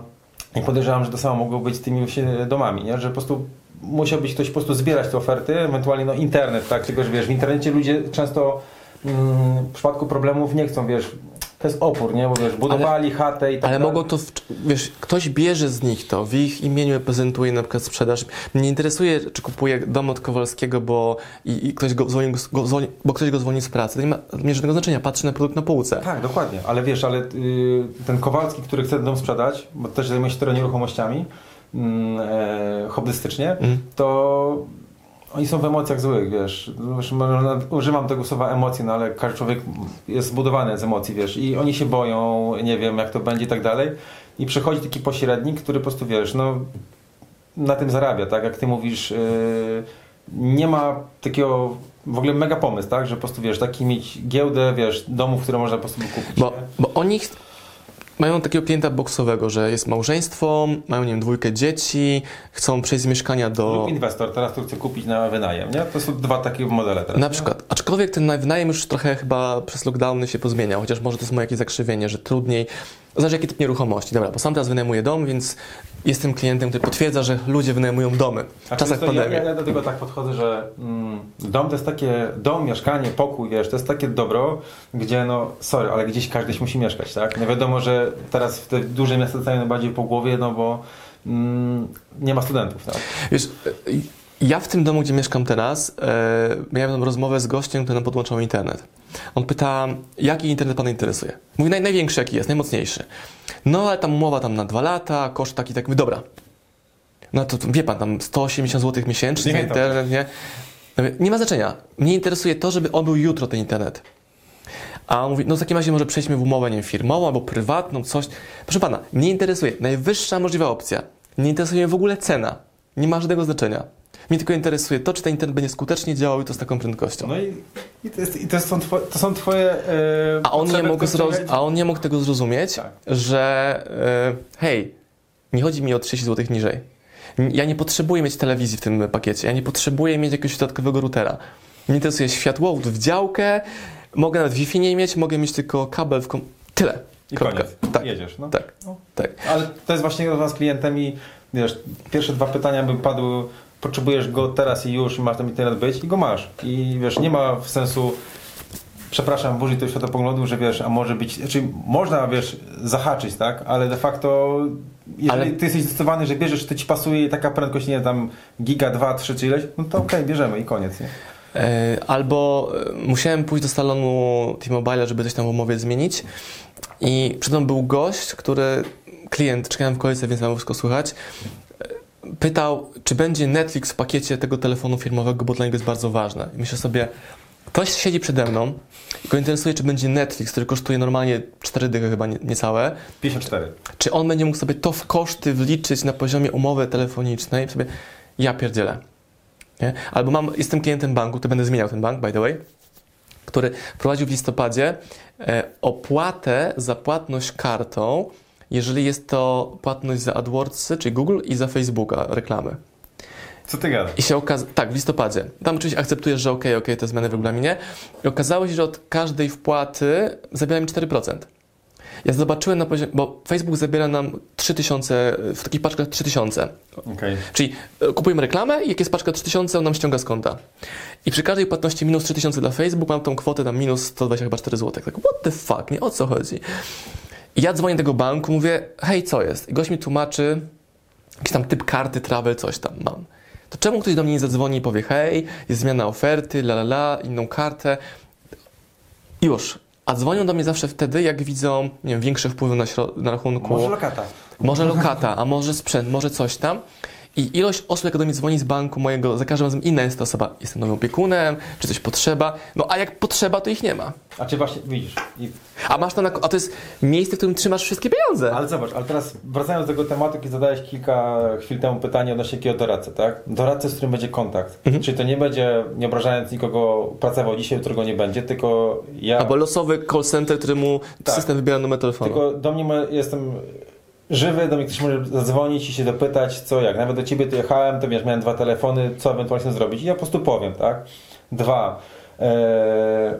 i podejrzewam, że to samo mogło być z tymi domami, nie? że po prostu musiałbyś ktoś po prostu zbierać te oferty, ewentualnie no internet, tak? Tylko, że wiesz, w internecie ludzie często mm, w przypadku problemów nie chcą, wiesz, to jest opór, nie? Bo wiesz, budowali chatę i tak ale dalej. mogą to, w, wiesz, ktoś bierze z nich to, w ich imieniu prezentuje na przykład sprzedaż. Mnie nie interesuje, czy kupuje dom od Kowalskiego, bo, i, i ktoś go zwolnił, go zwolni, bo ktoś go zwolnił z pracy. To nie ma, nie żadnego znaczenia, patrzy na produkt na półce. Tak, dokładnie, ale wiesz, ale y, ten Kowalski, który chce dom sprzedać, bo też zajmuje się teraz nieruchomościami mm, e, hobbystycznie, Mhm. to oni są w emocjach złych, wiesz. Używam tego słowa emocje, no ale każdy człowiek jest zbudowany z emocji, wiesz. I oni się boją, nie wiem jak to będzie i tak dalej. I przychodzi taki pośrednik, który po prostu, wiesz, no na tym zarabia, tak? Jak ty mówisz, yy, nie ma takiego w ogóle mega pomysł, tak? Że po prostu, wiesz, taki mieć giełdę, wiesz, domów, które można po prostu kupić. Bo, bo oni mają takiego klienta boksowego, że jest małżeństwo, mają, nie wiem, dwójkę dzieci, chcą przejść z mieszkania do... Lub inwestor, teraz tu chce kupić na wynajem, nie? To są dwa takie modele teraz. Na nie? przykład, aczkolwiek ten na- wynajem już trochę chyba przez lockdowny się pozmieniał, chociaż może to jest moje jakieś zakrzywienie, że trudniej, zależy jaki typ nieruchomości. Dobra, bo sam teraz wynajmuję dom, więc jestem klientem, który potwierdza, że ludzie wynajmują domy w Znaczy, czasach ja, pandemii. ja, ja do tego tak podchodzę, że mm, dom to jest takie, dom, mieszkanie, pokój, wiesz, to jest takie dobro, gdzie no, sorry, ale gdzieś każdyś musi mieszkać, tak? No wiadomo, że teraz w te duże miasta dostają najbardziej po głowie, no bo mm, nie ma studentów, tak? Wiesz, ja w tym domu, gdzie mieszkam teraz, e, miałem rozmowę z gościem, który nam podłączał internet. On pyta, jaki internet pana interesuje? Mówi, naj, największy jaki jest, najmocniejszy. No, ale tam umowa tam na dwa lata, koszt taki, tak, dobra. No to, wie pan, tam 180 zł miesięcznie Nie, internet, nie? Nie ma znaczenia. Mnie interesuje to, żeby on był jutro, ten internet. A on mówi, no w takim razie może przejdźmy w umowę, nie wiem, firmową albo prywatną, coś. Proszę pana, mnie interesuje najwyższa możliwa opcja. Nie interesuje mnie w ogóle cena. Nie ma żadnego znaczenia. Mnie tylko interesuje to, czy ten internet będzie skutecznie działał i to z taką prędkością. No i, i, to, jest, i to, są twoje, to są twoje e, A on, nie mógł a on nie mógł tego zrozumieć, Tak. że e, hej, nie chodzi mi o 30 zł niżej. Ja nie potrzebuję mieć telewizji w tym pakiecie, ja nie potrzebuję mieć jakiegoś dodatkowego routera. Mnie interesuje światłowód w działkę, mogę nawet Wi-Fi nie mieć, mogę mieć tylko kabel w kom... Tyle. I Kropka. koniec. Tak. Jedziesz. No. Tak. No. Tak. Ale to jest właśnie rozmowa z klientem i wiesz, pierwsze dwa pytania by padły, potrzebujesz go teraz i już, i masz tam internet być i go masz. I wiesz, nie ma w sensu przepraszam, burzyć tego światopoglądu, że wiesz, a może być, znaczy można, wiesz, zahaczyć, tak, ale de facto jeżeli Ale- ty jesteś zdecydowany, że bierzesz, to ci pasuje taka prędkość, nie tam giga, 2, 3 czy ileś, no to okej, bierzemy i koniec, nie? E, Albo e, musiałem pójść do salonu T-Mobile, żeby coś tam w umowie zmienić i przed mną był gość, który, klient, czekałem w kolejce, więc mam wszystko słychać, pytał, czy będzie Netflix w pakiecie tego telefonu firmowego, bo dla niego jest bardzo ważne. I myślę sobie, ktoś siedzi przede mną i go interesuje, czy będzie Netflix, który kosztuje normalnie 4 dychy chyba nie, niecałe, 54. czy on będzie mógł sobie to w koszty wliczyć na poziomie umowy telefonicznej? Sobie, ja pierdzielę. Nie? Albo mam, jestem klientem banku, to będę zmieniał ten bank, by the way, który prowadził w listopadzie e, opłatę za płatność kartą, jeżeli jest to płatność za AdWordsy, czyli Google i za Facebooka reklamy. Co ty gadasz? I się okazało, tak, w listopadzie. Tam oczywiście akceptujesz, że okej, okej, te zmiany w regulaminie. I okazało się, że od każdej wpłaty zabiera mi 4%. Ja zobaczyłem na poziomie, bo Facebook zabiera nam 3000, w takich paczkach 3000. Okej. Czyli e, kupujemy reklamę i jak jest paczka 3000, on nam ściąga z konta. I przy każdej płatności minus 3000 dla Facebook mam tą kwotę tam minus 124 zł. Tak, what the fuck, nie? O co chodzi? I ja dzwonię do tego banku, mówię, hej, co jest? I gość mi tłumaczy, jakiś tam typ karty, travel, coś tam mam. To czemu ktoś do mnie nie zadzwoni i powie, hej, jest zmiana oferty, la la la, inną kartę. Już. A dzwonią do mnie zawsze wtedy, jak widzą, nie wiem, większe wpływy na, na rachunku. Może lokata. Może lokata, a może sprzęt, może coś tam. I ilość osób, jak do mnie dzwoni z banku mojego, za każdym razem inna jest ta osoba. Jestem nowym opiekunem, czy coś potrzeba. No a jak potrzeba, to ich nie ma. A czy właśnie, widzisz, i A masz to na, a to jest miejsce, w którym trzymasz wszystkie pieniądze. Ale zobacz, ale teraz wracając do tego tematu, kiedy zadałeś kilka chwil temu pytanie odnośnie jakiego doradcy, tak? Doradcy, z którym będzie kontakt. Mhm. Czyli to nie będzie, nie obrażając nikogo, pracował dzisiaj, jutro go nie będzie, tylko ja... Albo losowy call center, który mu Tak. system wybiera numer telefonu. Tylko do mnie jestem żywy, do mnie ktoś może zadzwonić i się dopytać, co jak. Nawet do ciebie tu jechałem, to wiesz, miałem dwa telefony, co ewentualnie zrobić. I ja po prostu powiem, tak? Dwa. E,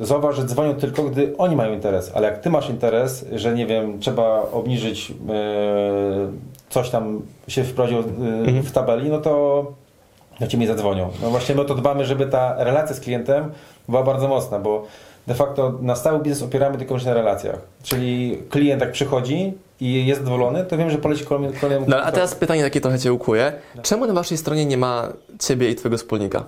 zauważ, że dzwonią tylko, gdy oni mają interes, ale jak ty masz interes, że nie wiem, trzeba obniżyć e, coś tam się wprowadził e, Mhm. w tabeli, no to do ciebie zadzwonią. No właśnie my o to dbamy, żeby ta relacja z klientem była bardzo mocna, bo de facto na stały biznes opieramy tylko na relacjach. Czyli klient jak przychodzi i jest zadowolony, to wiem, że poleci kolejny No, a teraz pytanie takie trochę Cię ukuje. Czemu na Waszej stronie nie ma Ciebie i Twojego wspólnika?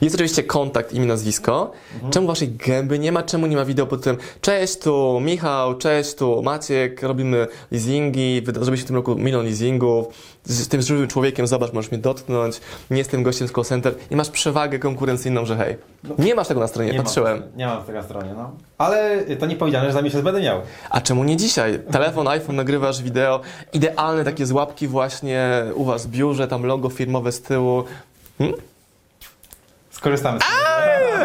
Jest oczywiście kontakt, imię, nazwisko. Czemu Waszej gęby nie ma? Czemu nie ma wideo pod tym Cześć, tu Michał, cześć, tu Maciek, robimy leasingi, zrobiliśmy w tym roku milion leasingów, z tym żywym człowiekiem, zobacz, możesz mnie dotknąć, nie jestem gościem z call center i masz przewagę konkurencyjną, że hej. Nie masz tego na stronie, nie patrzyłem. Mam, nie mam tego na stronie, no. Ale to nie powiedziane, że za miesiąc będę miał. A czemu nie dzisiaj? Telefon, iPhone, nagrywasz wideo, idealne takie z łapki właśnie u Was w biurze, tam logo firmowe z tyłu. Skorzystamy z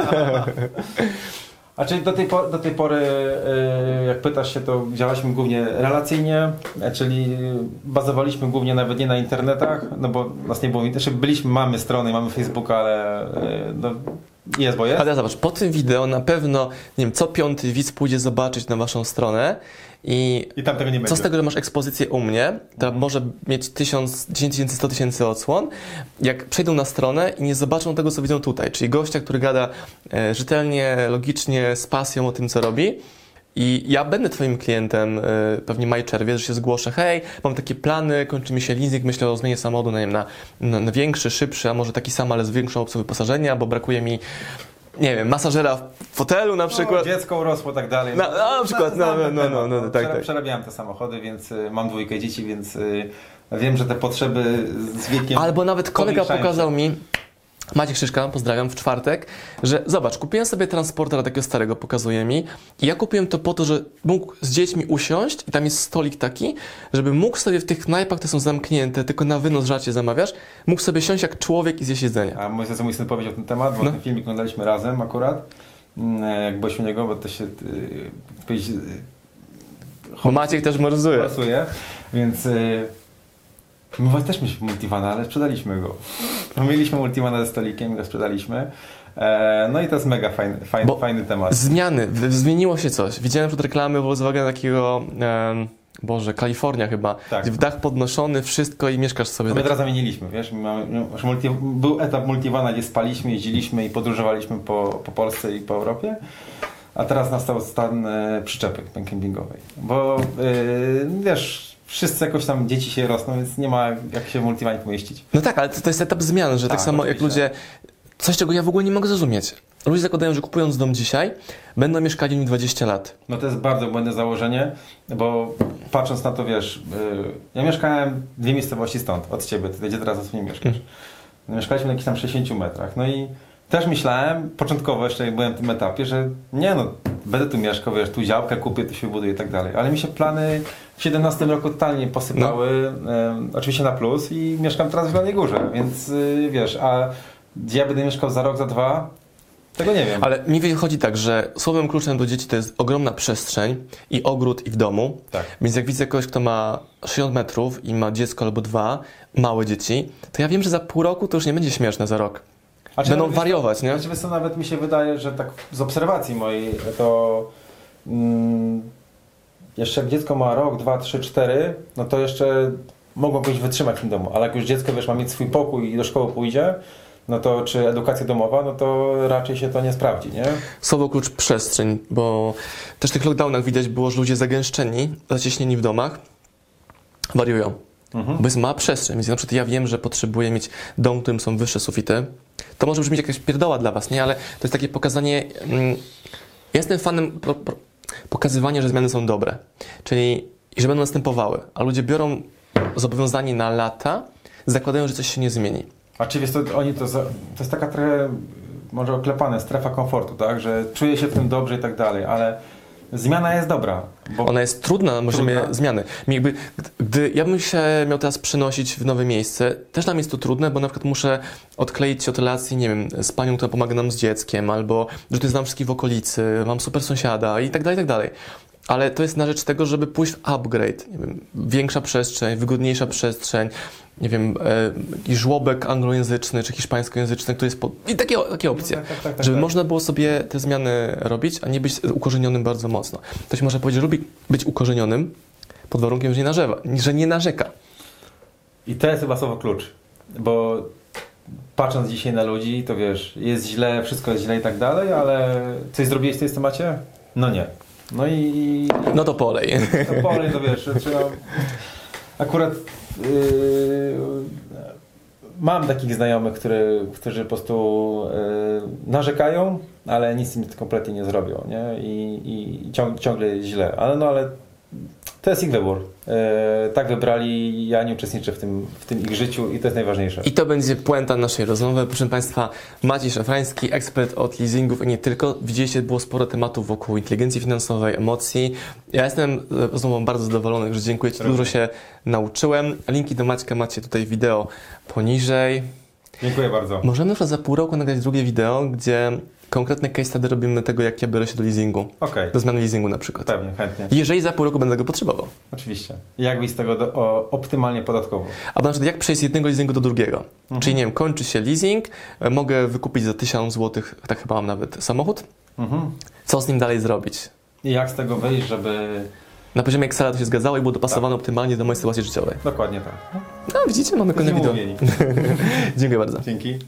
tego. A czyli do tej, po, do tej pory, y, jak pytasz się, to działaliśmy głównie relacyjnie, e, czyli bazowaliśmy głównie nawet nie na internetach, no bo nas nie było, znaczy byliśmy, mamy strony, mamy Facebooka, ale y, no, jest, bo jest. Ale zobacz, po tym wideo na pewno, nie wiem, co piąty widz pójdzie zobaczyć na Waszą stronę i I tam tego nie co będzie. z tego, że masz ekspozycję u mnie, która może mieć 1000, 10 tysięcy, 100 tysięcy odsłon, jak przejdą na stronę i nie zobaczą tego, co widzą tutaj, czyli gościa, który gada e, rzetelnie, logicznie, z pasją o tym, co robi. I ja będę Twoim klientem e, pewnie maj, czerwiec, że się zgłoszę, hej, mam takie plany, kończy mi się leasing, myślę o zmianie samochodu nie wiem, na, na, na większy, szybszy, a może taki sam, ale z większą opcją wyposażenia, bo brakuje mi, nie wiem, masażera w fotelu na przykład. No, dziecko urosło tak dalej. Na- na przykład, no, ten no, no, temat, no, no, tak, tak. Przerabiałem te samochody, więc y, mam dwójkę dzieci, więc y, wiem, że te potrzeby z wiekiem... Albo nawet kolega pokazał mi, Maciek Szyszka, pozdrawiam, w czwartek, że zobacz, kupiłem sobie transportera takiego starego, pokazuje mi i ja kupiłem to po to, że mógł z dziećmi usiąść i tam jest stolik taki, żeby mógł sobie w tych knajpach, które są zamknięte, tylko na wynos żarcie zamawiasz, mógł sobie siąść jak człowiek i zjeść jedzenie. A mój, mój syn powiedział ten temat, bo No. ten filmik oglądaliśmy razem akurat, mm, jak byliśmy u niego, bo to się... y, y, Bo Maciek też morzuje. pasuje, więc y, My właśnie też mieliśmy multivana, ale sprzedaliśmy go. No, Mieliśmy multivana ze stolikiem go sprzedaliśmy. E, no i to jest mega fajny, fajny, Bo- fajny temat. Zmiany, zmieniło się coś. Widziałem przed reklamy Volkswagena takiego, em, Boże, Kalifornia chyba, Tak. w dach podnoszony, wszystko i mieszkasz sobie To my tak. teraz zamieniliśmy, wiesz, my mamy, no, multi, był etap multivana, gdzie spaliśmy, jeździliśmy i podróżowaliśmy po, po Polsce i po Europie, a teraz nastał stan e, przyczepy kempingowej, bo e, wiesz, wszyscy jakoś tam dzieci się rosną, więc nie ma jak się w multivanie pomieścić. No tak, ale to, to jest etap zmian, że tak, Tak, samo jak oczywiście. ludzie, coś czego ja w ogóle nie mogę zrozumieć. Ludzie zakładają, że kupując dom dzisiaj, będą mieszkali w nim 20 lat. No to jest bardzo błędne założenie, bo patrząc na to, wiesz, y, ja mieszkałem dwie miejscowości stąd, od ciebie, ty gdzie teraz ostatnio mieszkasz. No, mieszkaliśmy na jakichś tam 60 metrach, no i też myślałem, początkowo jeszcze jak byłem w tym etapie, że nie no, będę tu mieszkał, wiesz, tu działkę kupię, tu się buduję i tak dalej, ale mi się plany w 17 roku totalnie posypały, em, oczywiście na plus i mieszkam teraz w Zielonej Górze, więc y, wiesz, a gdzie ja będę mieszkał za rok, za dwa, tego nie wiem. Ale mi wychodzi tak, że słowem kluczem do dzieci to jest ogromna przestrzeń i ogród i w domu. Tak. Więc jak widzę kogoś, kto ma 60 metrów i ma dziecko albo dwa, małe dzieci, to ja wiem, że za pół roku to już nie będzie śmieszne za rok. A czy Będą nawet- wariować, nie? Znaczy, wiesz co, nawet mi się wydaje, że tak z obserwacji mojej, to mm, jeszcze jak dziecko ma rok, dwa, trzy, cztery, no to jeszcze mogą jakoś wytrzymać w tym domu, ale jak już dziecko, wiesz, ma mieć swój pokój i do szkoły pójdzie, no to czy edukacja domowa, no to raczej się to nie sprawdzi, nie? Słowo klucz przestrzeń, bo też w tych lockdownach widać było, że ludzie zagęszczeni, zacieśnieni w domach, wariują. Mhm. Bo jest mała przestrzeń, więc na przykład ja wiem, że potrzebuję mieć dom, w którym są wyższe sufity. To może brzmieć jakaś pierdoła dla Was, nie? Ale to jest takie pokazanie... Mm, ja jestem fanem pro, pro, pokazywania, że zmiany są dobre. Czyli, i że będą następowały. A ludzie biorą zobowiązanie na lata, zakładają, że coś się nie zmieni. A czy wiesz, to oni to, to jest taka trochę może oklepane, strefa komfortu, tak, że czuję się w tym dobrze i tak dalej, ale zmiana jest dobra, bo Ona jest trudna na poziomie zmiany. Mi Jakby, gdy ja bym się miał teraz przenosić w nowe miejsce, też nam jest to trudne, bo na przykład muszę odkleić się od relacji, nie wiem, z panią, która pomaga nam z dzieckiem, albo że tu znam wszystkich w okolicy, mam super sąsiada i tak dalej, i tak dalej. Ale to jest na rzecz tego, żeby pójść w upgrade. Nie wiem, większa przestrzeń, wygodniejsza przestrzeń, nie wiem, e, jakiś żłobek anglojęzyczny czy hiszpańskojęzyczny, który jest po... I takie, takie opcje. Tak, tak, tak, tak, żeby tak. można było sobie te zmiany robić, a nie być ukorzenionym bardzo mocno. Ktoś może powiedzieć, że lubi być ukorzenionym pod warunkiem, że nie, narzewa, że nie narzeka. I to jest chyba słowo klucz, bo patrząc dzisiaj na ludzi, to wiesz, jest źle, wszystko jest źle i tak dalej, ale coś zrobiłeś w tej temacie? No nie. No i No to polej. to polej, to wiesz, trzeba... Akurat yy, mam takich znajomych, który, którzy po prostu yy, narzekają, ale nic im kompletnie nie zrobią, nie? I, i ciąg, ciągle jest źle. Ale no ale to jest ich wybór. Yy, tak wybrali, ja nie uczestniczę w tym, w tym ich życiu i to jest najważniejsze. I to będzie puenta naszej rozmowy. Proszę Państwa, Maciej Szafrański, ekspert od leasingów i nie tylko. Widzieliście, było sporo tematów wokół inteligencji finansowej, emocji. Ja jestem e, rozmową bardzo zadowolony, że dziękuję Ci, dużo się nauczyłem. Linki do Maćka macie tutaj wideo poniżej. Dziękuję bardzo. Możemy przykład za pół roku nagrać drugie wideo, gdzie konkretne case study robimy tego, jak ja biorę się do leasingu. Okej, Do zmiany leasingu na przykład. pewnie, chętnie. Jeżeli za pół roku będę go potrzebował. Oczywiście. Jak wyjść z tego do, o, optymalnie podatkowo? Albo na przykład jak przejść z jednego leasingu do drugiego. Mhm. Czyli nie wiem, kończy się leasing, e, mogę wykupić za 1000 zł, tak chyba mam nawet, samochód. Mhm. Co z nim dalej zrobić? I jak z tego wyjść, żeby... Na poziomie Excela to się zgadzało i było dopasowane optymalnie do mojej sytuacji życiowej. Dokładnie tak. No widzicie, mamy kolejne wideo. Dziękuję bardzo. Dzięki.